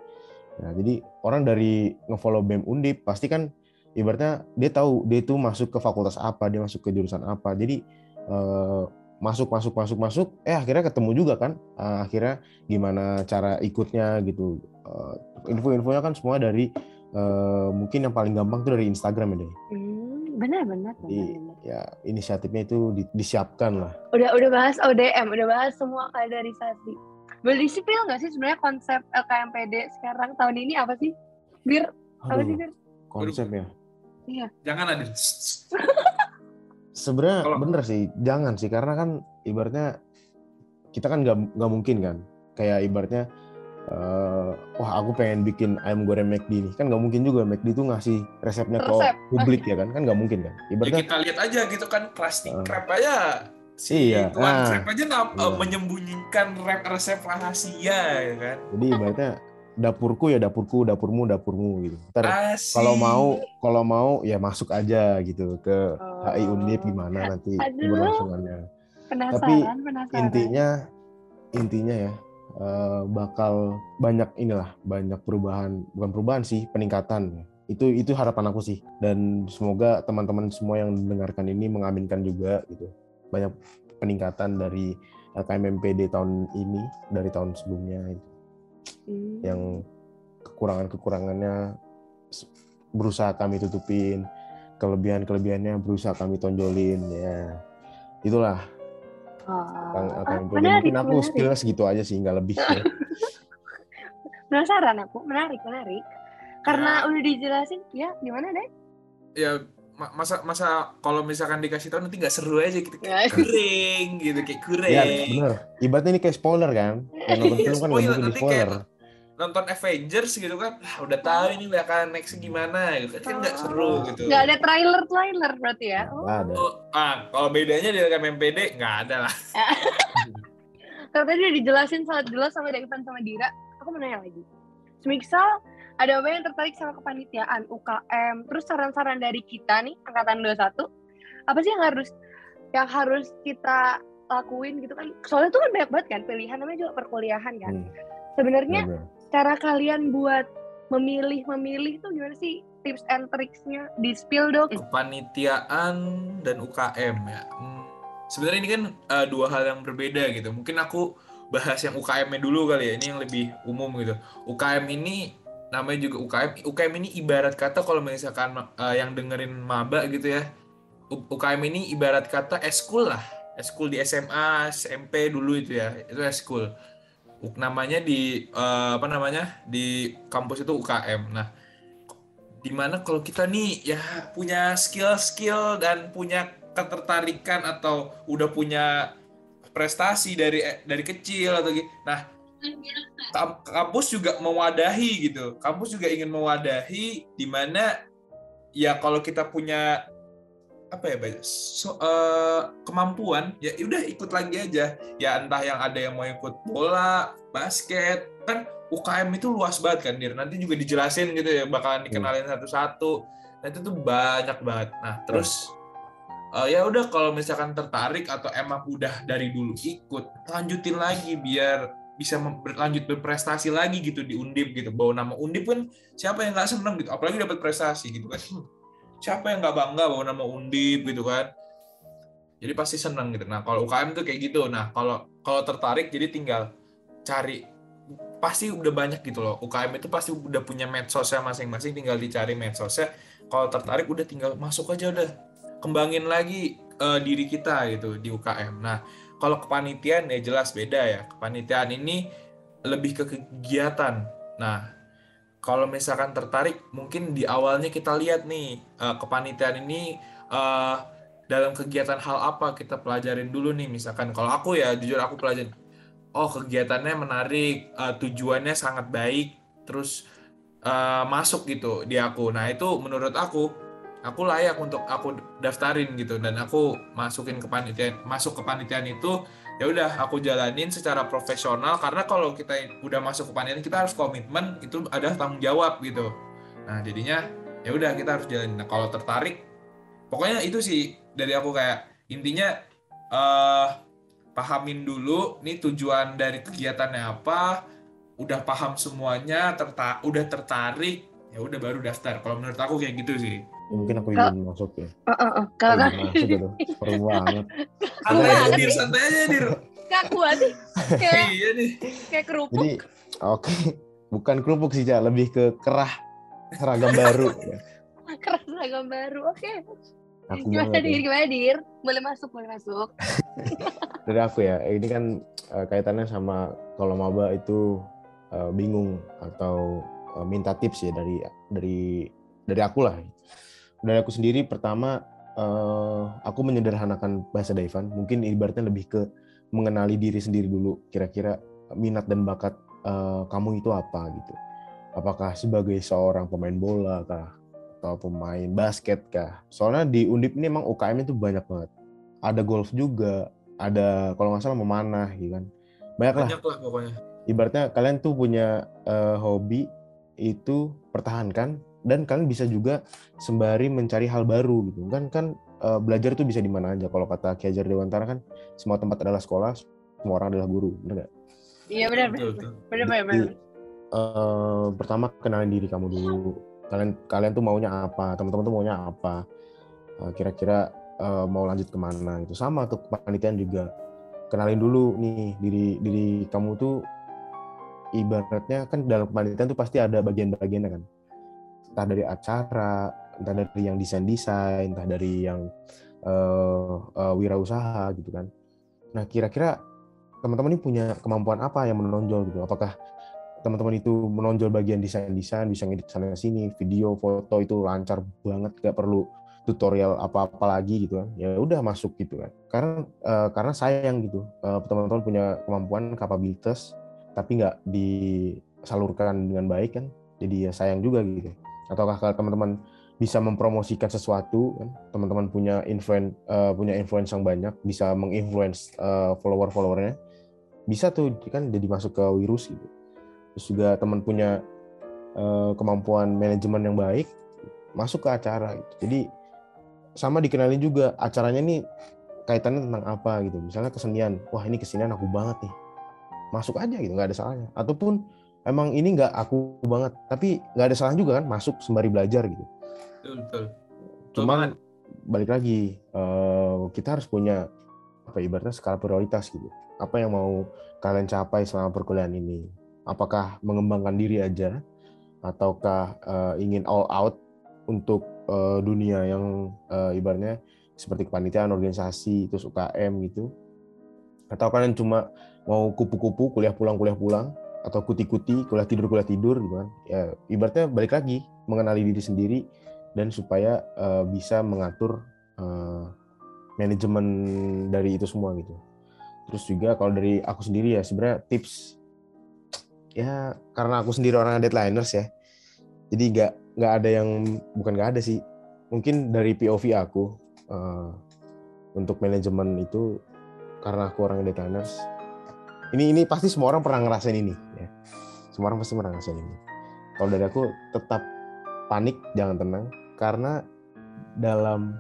Nah jadi orang dari ngefollow BEM Undip pasti kan ibaratnya dia tahu dia itu masuk ke fakultas apa, dia masuk ke jurusan apa, jadi eh, masuk masuk masuk masuk, eh akhirnya ketemu juga kan, Eh, akhirnya gimana cara ikutnya gitu, Eh, info-infonya kan semua dari eh, mungkin yang paling gampang tuh dari Instagram ya deh. hmm, benar benar Jadi benar. ya inisiatifnya itu di- disiapkan lah. Udah udah bahas ODM, udah bahas semua kaderisasi. Boleh disipil nggak sih sebenarnya konsep LKMPD sekarang tahun ini apa sih? Bir apa sih Bir? konsepnya. jangan ada Sebenarnya Kalau- bener sih, jangan sih karena kan ibaratnya kita kan nggak nggak mungkin kan, kayak ibaratnya eh, wah aku pengen bikin ayam goreng McD nih kan nggak mungkin juga McD itu ngasih resepnya ke Resep. publik ya kan kan nggak mungkin kan ya ibaratnya kita lihat aja gitu kan Krusty Eh. Krab aja si Iya, Tuan nah. Krab aja nggak eh, Iya. menyembunyikan rep resep rahasia ya kan jadi ibaratnya dapurku ya dapurku dapurmu dapurmu gitu ntar kalau mau kalau mau ya masuk aja gitu ke Oh. HI Undip gimana nanti Aduh. keberlangsungannya Penasaran, penasaran. intinya intinya ya eh, bakal banyak inilah banyak perubahan bukan perubahan sih peningkatan. Itu itu harapan aku sih. Dan semoga teman-teman semua yang mendengarkan ini mengaminkan juga gitu. Banyak peningkatan dari LKM MPD tahun ini dari tahun sebelumnya gitu. Hmm. yang kekurangan-kekurangannya berusaha kami tutupin. Kelebihan-kelebihannya berusaha kami tonjolin ya. Itulah Oh. Ah, Kang Bro. menarik, mungkin aku menarik. segitu aja sih nggak lebih ya. Penasaran aku, menarik, menarik. Karena Ya. udah dijelasin, ya gimana deh? ya ma- masa masa kalau misalkan dikasih tahu nanti nggak seru aja gitu Ya. kayak kuring gitu kayak kuring ya bener ibaratnya ini kayak spoiler kan yang nonton Iya, film kan nggak spoiler, mungkin nanti spoiler kayak- nonton Avengers gitu kan ah, udah tahu ini bakal next gimana gitu kan nggak seru gitu Nggak ada trailer trailer berarti ya? Oh. Ada. Oh, ah kalau bedanya di rekam MPD nggak ada lah Kalau tadi udah dijelasin sangat jelas sama Devan sama Dira, aku mau nanya lagi. Semisal ada apa yang tertarik sama kepanitiaan, UKM, terus saran-saran dari kita nih, angkatan 21, apa sih yang harus yang harus kita lakuin gitu kan? Soalnya itu kan banyak banget kan pilihan, namanya juga perkuliahan kan. Hmm, Sebenarnya. Cara kalian buat memilih-memilih tuh gimana sih tips and tricksnya di spill dong? kepanitiaan dan UKM ya. Hmm, Sebenarnya ini kan eh, dua hal yang berbeda gitu. Mungkin aku bahas yang UKM-nya dulu kali ya. Ini yang lebih umum gitu. UKM ini namanya juga UKM. UKM ini ibarat kata kalau misalkan eh, yang dengerin maba gitu ya. UKM ini ibarat kata eskul lah. Eskul di SMA, SMP dulu itu ya. Itu eskul. Namanya di eh, apa namanya? Di kampus itu UKM. Nah, di mana kalau kita nih ya punya skill-skill dan punya ketertarikan atau udah punya prestasi dari dari kecil atau gitu. Nah, kam- kampus juga mewadahi gitu. Kampus juga ingin mewadahi di mana ya kalau kita punya apa ya Bay? So- eh, kemampuan ya udah ikut lagi aja. Ya entah yang ada yang mau ikut bola basket kan UKM itu luas banget kan Dir? Nanti juga dijelasin gitu ya bakalan dikenalin satu-satu. Nah itu tuh banyak banget. Nah terus eh, ya udah kalau misalkan tertarik atau emang udah dari dulu ikut lanjutin lagi biar bisa berlanjut berprestasi lagi gitu di Undip gitu. Bawa nama Undip kan siapa yang nggak seneng gitu apalagi dapat prestasi gitu kan. Hmm, siapa yang nggak bangga bawa nama Undip gitu kan? Jadi pasti seneng gitu. Nah kalau UKM tuh kayak gitu. Nah kalau kalau tertarik jadi tinggal cari pasti udah banyak gitu loh. UKM itu pasti udah punya medsosnya masing-masing tinggal dicari medsosnya. Kalau tertarik udah tinggal masuk aja udah. Kembangin lagi eh, diri kita gitu di UKM nah kalau kepanitiaan ya jelas beda ya. Kepanitiaan ini lebih ke kegiatan. Nah kalau misalkan tertarik mungkin di awalnya kita lihat nih eh, kepanitiaan ini eh, dalam kegiatan hal apa kita pelajarin dulu nih. Misalkan kalau aku ya jujur aku pelajarin oh kegiatannya menarik eh, tujuannya sangat baik terus eh, masuk gitu di aku. Nah itu menurut aku aku layak untuk aku daftarin gitu dan aku masukin ke panitiaan masuk ke panitiaan itu ya udah aku jalanin secara profesional karena kalau kita udah masuk ke panitiaan kita harus komitmen itu ada tanggung jawab gitu. Nah jadinya ya udah kita harus jalanin. Nah kalau tertarik pokoknya itu sih dari aku kayak intinya eh pahamin dulu nih tujuan dari kegiatannya apa udah paham semuanya terta udah tertarik ya udah baru daftar. Kalau menurut aku kayak gitu sih Mungkin aku ingin masuk ya. Uh, uh, uh. Kalau kan masuk gitu. Seru banget. santai aja dir santai aja dir gak kuat kayak iya nih kayak kerupuk. Jadi oke, bukan kerupuk sih, Cak. lebih ke kerah seragam baru. ya. keras seragam baru. Oke. Aku Gimana ya. dir? Gimana dir? Boleh masuk, boleh masuk. dari aku ya ini kan eh, kaitannya sama kalau maba itu eh, bingung atau eh, minta tips ya dari dari dari aku lah dari aku sendiri pertama eh, aku menyederhanakan bahasa Daivan. Mungkin ibaratnya lebih ke mengenali diri sendiri dulu. Kira-kira minat dan bakat eh, kamu itu apa gitu. Apakah sebagai seorang pemain bola kah atau pemain basket kah? Soalnya di Undip ini emang UKM itu banyak banget. Ada golf juga ada kalau nggak salah memanah gitu kan? Banyak lah. Banyak lah pokoknya. Ibaratnya kalian tuh punya eh, hobi itu pertahankan dan kalian bisa juga sembari mencari hal baru gitu kan kan eh, belajar tuh bisa di mana aja kalau kata Ki Hajar Dewantara kan semua tempat adalah sekolah semua orang adalah guru bener nggak? Iya benar betul, benar. betul. Benar benar. Benar. eh, pertama kenalin diri kamu dulu kalian kalian tuh maunya apa teman-teman tuh maunya apa Eh, kira-kira eh, mau lanjut ke mana gitu sama tuh kepanitiaan juga kenalin dulu nih diri diri kamu tuh ibaratnya kan dalam kepanitiaan tuh pasti ada bagian-bagiannya kan entah dari acara entah dari yang desain desain entah dari yang eh, eh, wirausaha gitu kan. Nah kira-kira teman-teman ini punya kemampuan apa yang menonjol gitu? Apakah teman-teman itu menonjol bagian desain-desain bisa ngedit sana sini video foto itu lancar banget gak perlu tutorial apa-apa lagi gitu kan? Ya udah masuk gitu kan. Karena eh, karena sayang gitu eh, teman-teman punya kemampuan kapabilitas tapi nggak salurkan dengan baik kan? Jadi ya sayang juga gitu ataukah kalau teman-teman bisa mempromosikan sesuatu kan? Teman-teman punya influen uh, punya influence yang banyak bisa menginfluence uh, follower followernya bisa tuh kan jadi masuk ke virus gitu. Terus juga teman punya uh, kemampuan manajemen yang baik masuk ke acara gitu. Jadi sama dikenalin juga acaranya nih kaitannya tentang apa gitu. Misalnya kesenian wah ini kesenian aku banget nih. Masuk aja gitu nggak ada salahnya. Ataupun emang ini nggak aku banget tapi nggak ada salahnya juga kan masuk sembari belajar gitu. Betul betul. Cuman balik lagi uh, kita harus punya apa ibaratnya skala prioritas gitu. Apa yang mau kalian capai selama perkuliahan ini? Apakah mengembangkan diri aja? Ataukah uh, ingin all out untuk uh, dunia yang uh, ibaratnya seperti kepanitiaan organisasi terus UKM gitu? Atau kalian cuma mau kupu-kupu kuliah pulang kuliah pulang atau kuti-kuti kuliah tidur kuliah tidur gitu kan. Ya ibaratnya balik lagi mengenali diri sendiri dan supaya uh, bisa mengatur uh, manajemen dari itu semua gitu. Terus juga kalau dari aku sendiri ya sebenarnya tips ya karena aku sendiri orang deadlineers ya jadi nggak nggak ada yang bukan nggak ada sih. Mungkin dari POV aku uh, untuk manajemen itu karena aku orang deadlineers ini ini pasti semua orang pernah ngerasain ini ya. Semua orang pasti pernah ngerasain ini. Kalau dari aku tetap panik jangan tenang. Karena dalam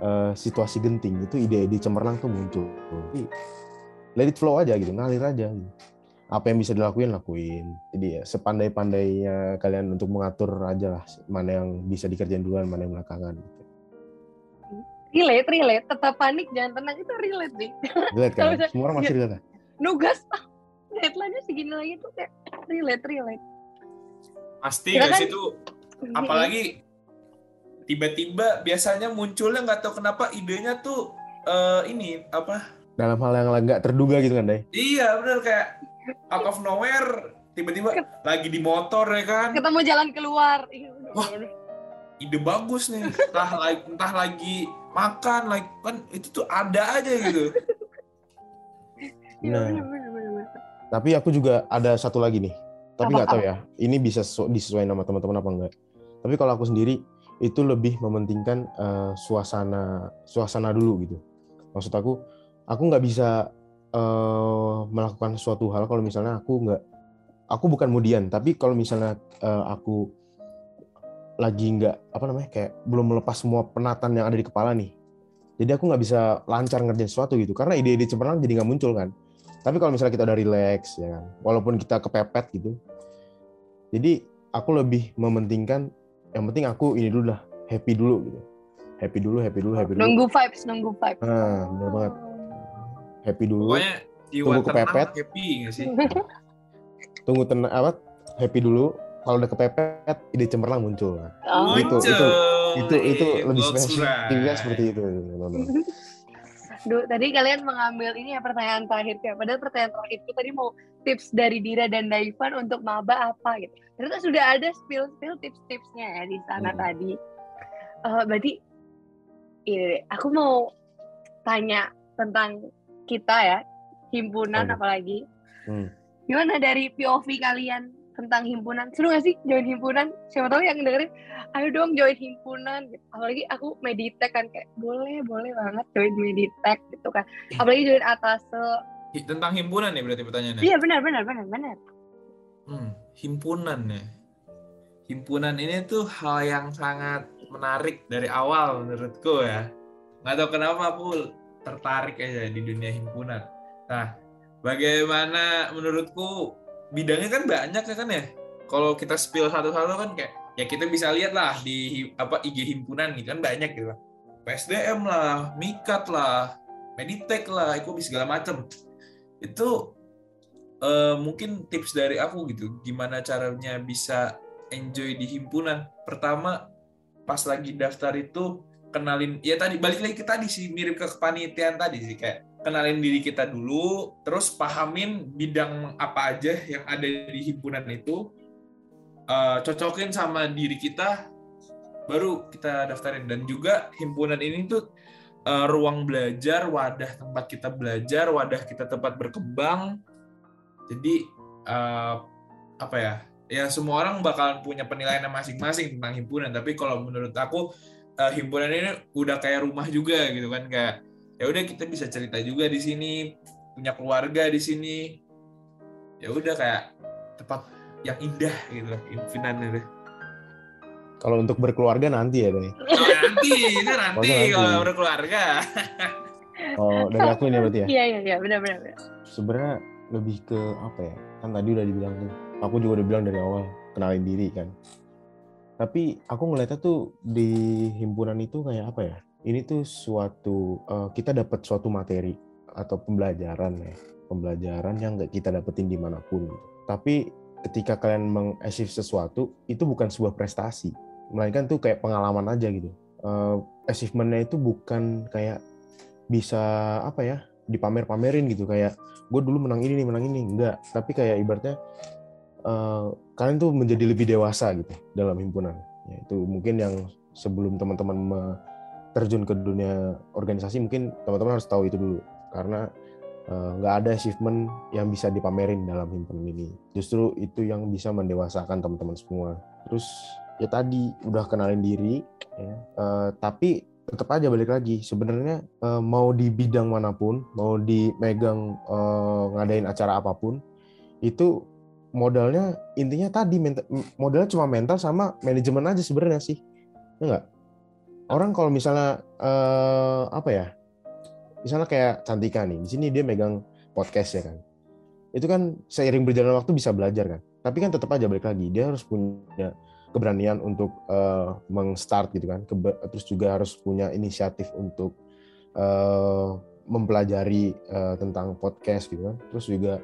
uh, situasi genting itu ide-ide cemerlang tuh muncul. Jadi, let it flow aja gitu ngalir aja gitu. apa yang bisa dilakuin lakuin. Jadi ya sepandai-pandainya kalian untuk mengatur aja lah mana yang bisa dikerjain duluan mana yang belakangan gitu. relate relate. Tetap panik jangan tenang. Itu relate nih relate kan? Semua orang masih relate nugas. Deadline-nya segini lagi tuh kayak relate relate. Pasti ya kan? itu apalagi tiba-tiba biasanya munculnya nggak tahu kenapa idenya tuh uh, ini apa? Dalam hal yang nggak terduga gitu kan Day iya benar kayak out of nowhere tiba-tiba lagi di motor ya kan? Ketemu jalan keluar. Iya, wah ide bagus nih. Entah lagi entah lagi makan like kan itu tuh ada aja gitu Iya, nah, tapi aku juga ada satu lagi nih. Tapi nggak tahu ya, ini bisa disesuaikan sama teman-teman apa enggak. Tapi kalau aku sendiri itu lebih mementingkan uh, suasana suasana dulu gitu. Maksud aku, aku nggak bisa uh, melakukan suatu hal kalau misalnya aku nggak, aku bukan kemudian. Tapi kalau misalnya uh, aku lagi nggak apa namanya kayak belum melepas semua penatan yang ada di kepala nih. Jadi aku nggak bisa lancar ngerjain sesuatu gitu karena ide-ide cemerlang jadi nggak muncul kan. Tapi kalau misalnya kita udah relax ya kan, walaupun kita kepepet gitu, jadi aku lebih mementingkan yang penting aku ini dulu lah happy dulu gitu, happy dulu, happy dulu, happy dulu. Nunggu vibes, nunggu vibes. Nah, benar banget. Happy dulu. Pokoknya tunggu kepepet. Happy gak sih? tunggu tenang apa? Happy dulu. Kalau udah kepepet, ide cemerlang muncul. Oh. Itu, itu, itu, itu lebih spesifiknya seperti itu. Duh, tadi kalian mengambil ini ya pertanyaan terakhir ya. Padahal pertanyaan terakhir itu tadi mau tips dari Dira dan Daivan untuk maba apa gitu. Ternyata sudah ada spill-spill tips-tipsnya ya di sana hmm. tadi. Uh, berarti ini aku mau tanya tentang kita ya, himpunan hmm. apalagi. Hmm. Gimana dari POV kalian tentang himpunan. Seru gak sih join himpunan? Siapa tahu yang dengerin ayo dong join himpunan. Gitu. apalagi aku meditek kan kayak boleh boleh banget join meditek gitu kan. Apalagi join atas tentang himpunan nih berarti pertanyaannya? Iya benar benar benar benar. Hmm, himpunan ya. Himpunan ini tuh hal yang sangat menarik dari awal menurutku ya. Nggak tahu kenapa aku tertarik aja di dunia himpunan. Nah bagaimana menurutku bidangnya kan banyak ya kan ya. Kalau kita spill satu-satu kan kayak ya kita bisa lihat lah di apa IG himpunan gitu kan banyak gitu. PSDM lah, Mikat lah, Meditek lah, Ekobi segala macem. Itu uh, mungkin tips dari aku gitu, gimana caranya bisa enjoy di himpunan. Pertama, pas lagi daftar itu kenalin, ya tadi balik lagi ke tadi sih, mirip ke kepanitiaan tadi sih kayak kenalin diri kita dulu, terus pahamin bidang apa aja yang ada di himpunan itu, uh, cocokin sama diri kita, baru kita daftarin. Dan juga himpunan ini tuh uh, ruang belajar, wadah tempat kita belajar, wadah kita tempat berkembang. Jadi uh, apa ya ya semua orang bakalan punya penilaian masing-masing tentang himpunan tapi kalau menurut aku uh, himpunan ini udah kayak rumah juga gitu kan kayak ya udah kita bisa cerita juga di sini punya keluarga di sini ya udah kayak tempat yang indah gitu lah itu Kalau untuk berkeluarga nanti ya, Dai. oh, nanti itu nanti nanti. kalau berkeluarga Oh, dari aku ini berarti ya. Iya iya iya benar benar. benar. Sebenarnya lebih ke apa ya? Kan tadi udah dibilang tuh. Aku juga udah bilang dari awal kenalin diri kan. Tapi aku ngeliatnya tuh di himpunan itu kayak apa ya? Ini tuh suatu eh, kita dapat suatu materi atau pembelajaran ya, pembelajaran yang nggak kita dapetin di mana pun. Tapi ketika kalian mengachieve sesuatu itu bukan sebuah prestasi, melainkan tuh kayak pengalaman aja gitu. Eh, achievementnya itu bukan kayak bisa apa ya dipamer-pamerin gitu. Kayak gue dulu menang ini nih menang ini. Enggak tapi kayak ibaratnya eh, kalian tuh menjadi lebih dewasa gitu dalam himpunan. Ya, itu mungkin yang sebelum teman-teman terjun ke dunia organisasi mungkin teman-teman harus tahu itu dulu. Karena eh, nggak ada achievement yang bisa dipamerin dalam himpunan ini. Justru itu yang bisa mendewasakan teman-teman semua. Terus ya tadi udah kenalin diri ya. Eh, tapi tetap aja balik lagi. Sebenarnya eh, mau di bidang mana pun mau dimegang eh, ngadain acara apa pun itu modalnya intinya tadi modalnya cuma mental sama manajemen aja sebenarnya sih. Ya nggak orang kalau misalnya eh, apa ya misalnya kayak Cantika nih di sini dia megang podcast ya kan. Itu kan seiring berjalan waktu bisa belajar kan. Tapi kan tetap aja balik lagi dia harus punya keberanian untuk eh, meng-start gitu kan. Kebe- terus juga harus punya inisiatif untuk eh, mempelajari eh, tentang podcast gitu kan. Terus juga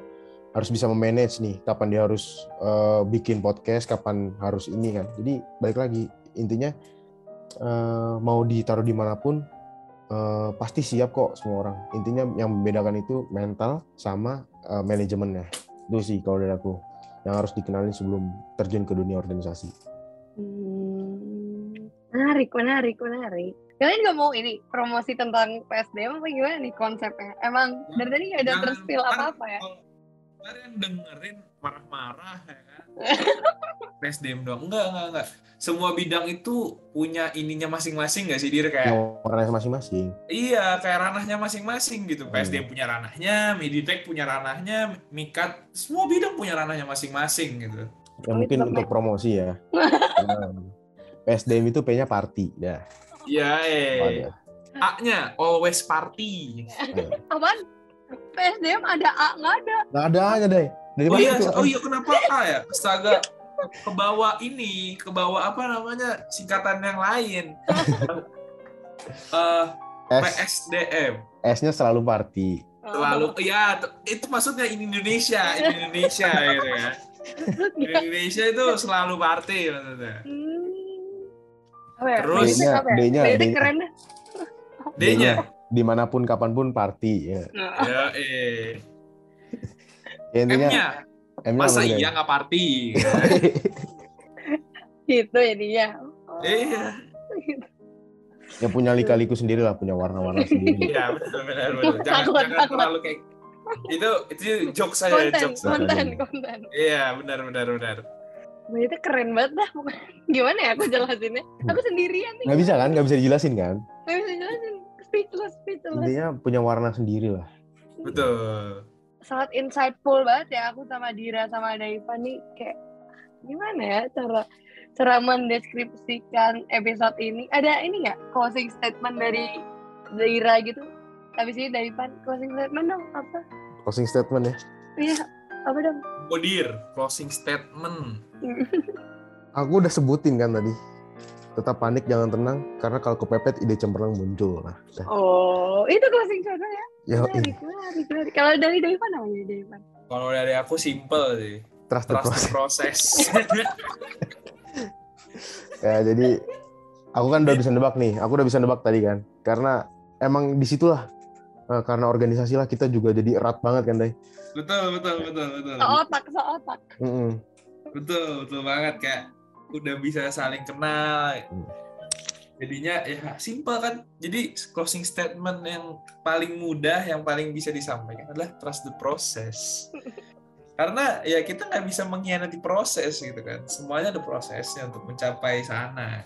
harus bisa memanage nih kapan dia harus eh, bikin podcast kapan harus ini kan. Jadi balik lagi intinya eh, mau ditaruh di mana pun eh, pasti siap kok semua orang intinya yang membedakan itu mental sama eh, manajemennya itu sih kalau dari aku yang harus dikenalin sebelum terjun ke dunia organisasi Hmm, menarik menarik menarik. Kalian nggak mau ini promosi tentang PSDM apa gimana nih konsepnya? Emang dari tadi nggak ada Jangan, terspill kan apa apa ya? Kalian dengerin marah-marah ya kan? PSDM doang. Enggak, enggak, enggak. Semua bidang itu punya ininya masing-masing nggak sih, Dir? Kayak yang warnanya masing-masing Iya, kayak ranahnya masing-masing gitu. Hmm. PSDM punya ranahnya, Meditech punya ranahnya, Mikat, semua bidang punya ranahnya masing-masing gitu. ya mungkin untuk promosi ya PSDM itu P-nya party ya Iya, eh. A-nya always party. Apaan? PSDM ada A nggak ada? nggak ada aja deh dari Oh mana iya, itu oh iya kenapa A ya? Astaga, kebawa ini, kebawa apa namanya singkatan yang lain. Eh S PSDM. S-nya selalu party Lalu ya itu maksudnya in Indonesia, in Indonesia gitu ya. In Indonesia itu selalu party maksudnya. Hmm. Ya? Terus- ya? D-nya, D-nya. D-nya. Di mana pun kapan pun party ya, Ya, eh. ya intinya M-nya. M-nya Masa iya nggak party? gitu. Oh. Iya. yang punya lika-liku sendiri lah punya warna-warna sendiri Iya, benar benar benar. Jangan Takut, jangan takut. terlalu kayak itu itu jokes saya konten, jokes. Konten. konten, konten. Iya, benar benar benar. Meditech keren banget dah. Gimana ya aku jelasinnya? Aku sendirian nih. nggak bisa kan nggak bisa dijelasin kan Nggak bisa jelasin. Speechless, speechless. intinya punya warna sendiri lah Betul. sangat insightful banget ya aku sama Dira sama Daiva nih. Kayak gimana ya cara cara mendeskripsikan episode ini? Ada ini nggak closing statement dari Dira gitu? Habis ini Daiva closing statement dong apa? Closing statement ya? Iya apa dong? Kodir, closing statement. aku udah sebutin kan tadi tetap panik jangan tenang karena kalau kepepet ide cemerlang muncul nah udah. oh itu closing statement ya Yo, menarik menarik menarik kalau dari Daiva namanya Daiva Kalau dari aku simple sih. trust the Trust the process. process. ya jadi aku kan udah bisa nebak nih aku udah bisa nebak tadi kan karena emang di situlah eh, karena organisasi lah kita juga jadi erat banget kan Day betul, betul, betul, betul. seotak seotak Mm-mm. Betul, betul banget kayak udah bisa saling kenal. Hmm. Jadinya ya simple kan. Jadi closing statement yang paling mudah, yang paling bisa disampaikan adalah trust the process. Karena ya kita nggak bisa mengkhianati proses gitu kan. Semuanya ada prosesnya untuk mencapai sana.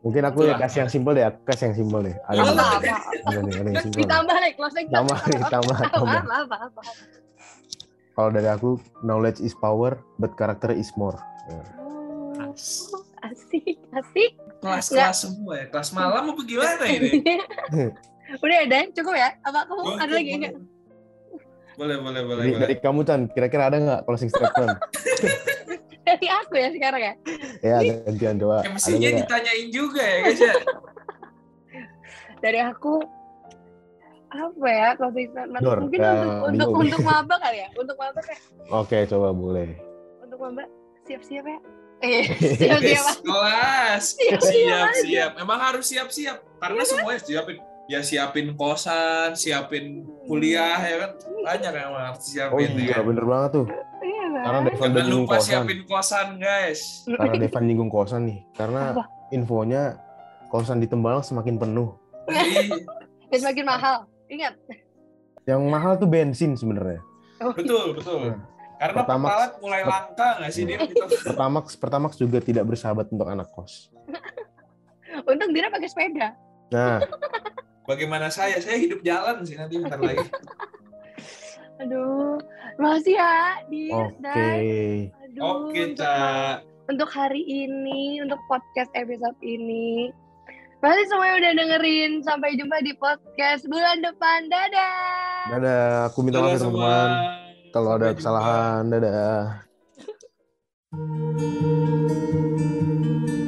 Mungkin aku ya Itulah. kasih yang simpel deh, aku kasih yang simpel deh. Ada Apa, apa ada nih, ada yang simpel. ditambah deh closing Tambah, tambah, apa tambah. apa apa apa Kalau dari aku, knowledge is power, but character is more. Ya. Oh, As- asik asik Kelas-kelas semua ya. Kelas malam apa gimana ini? udah ada cukup ya apa kamu Boleh, ada lagi enggak Boleh, boleh, boleh. Dari, boleh. dari kamu Chan, kira-kira ada nggak closing statement? dari aku ya sekarang ya ya gantian coba. Ya, Ada mestinya ditanyain juga ya guys ya. dari aku apa ya closing statement mungkin ya, untuk untuk bingung. untuk maba kali ya untuk maba kayak Oke, coba boleh. untuk maba siap-siap ya eh siap-siap Guys, kelas. Siap-siap Siap, aja. siap. Emang harus siap-siap. Karena semuanya siapin. Ya siapin kosan, siapin kuliah ya kan. Banyak yang harus Oh siapin ya iya, kan. bener banget tuh. iya Karena kan Devan udah Jangan lupa kosan. siapin kosan guys. Karena Devan nyinggung kosan nih. Karena Apa? infonya kosan di Tembalang semakin penuh. Dan semakin mahal ingat Yang mahal tuh bensin sebenarnya. Oh, betul, betul. Karena pepalat mulai langka nggak sih dia gitu. Pertamax, Pertamax juga tidak bersahabat untuk anak kos. untung Dira pakai sepeda Nah, Bagaimana saya? Saya hidup jalan sih nanti bentar lagi. aduh makasih ya Dir oke. Oke, untuk- Cak. untuk hari ini, untuk podcast episode ini. Makasih semuanya udah dengerin. Sampai jumpa di podcast bulan depan. Dadah. Dadah, aku minta maaf ya semua. teman-teman. Kalau ada kesalahan, dadah.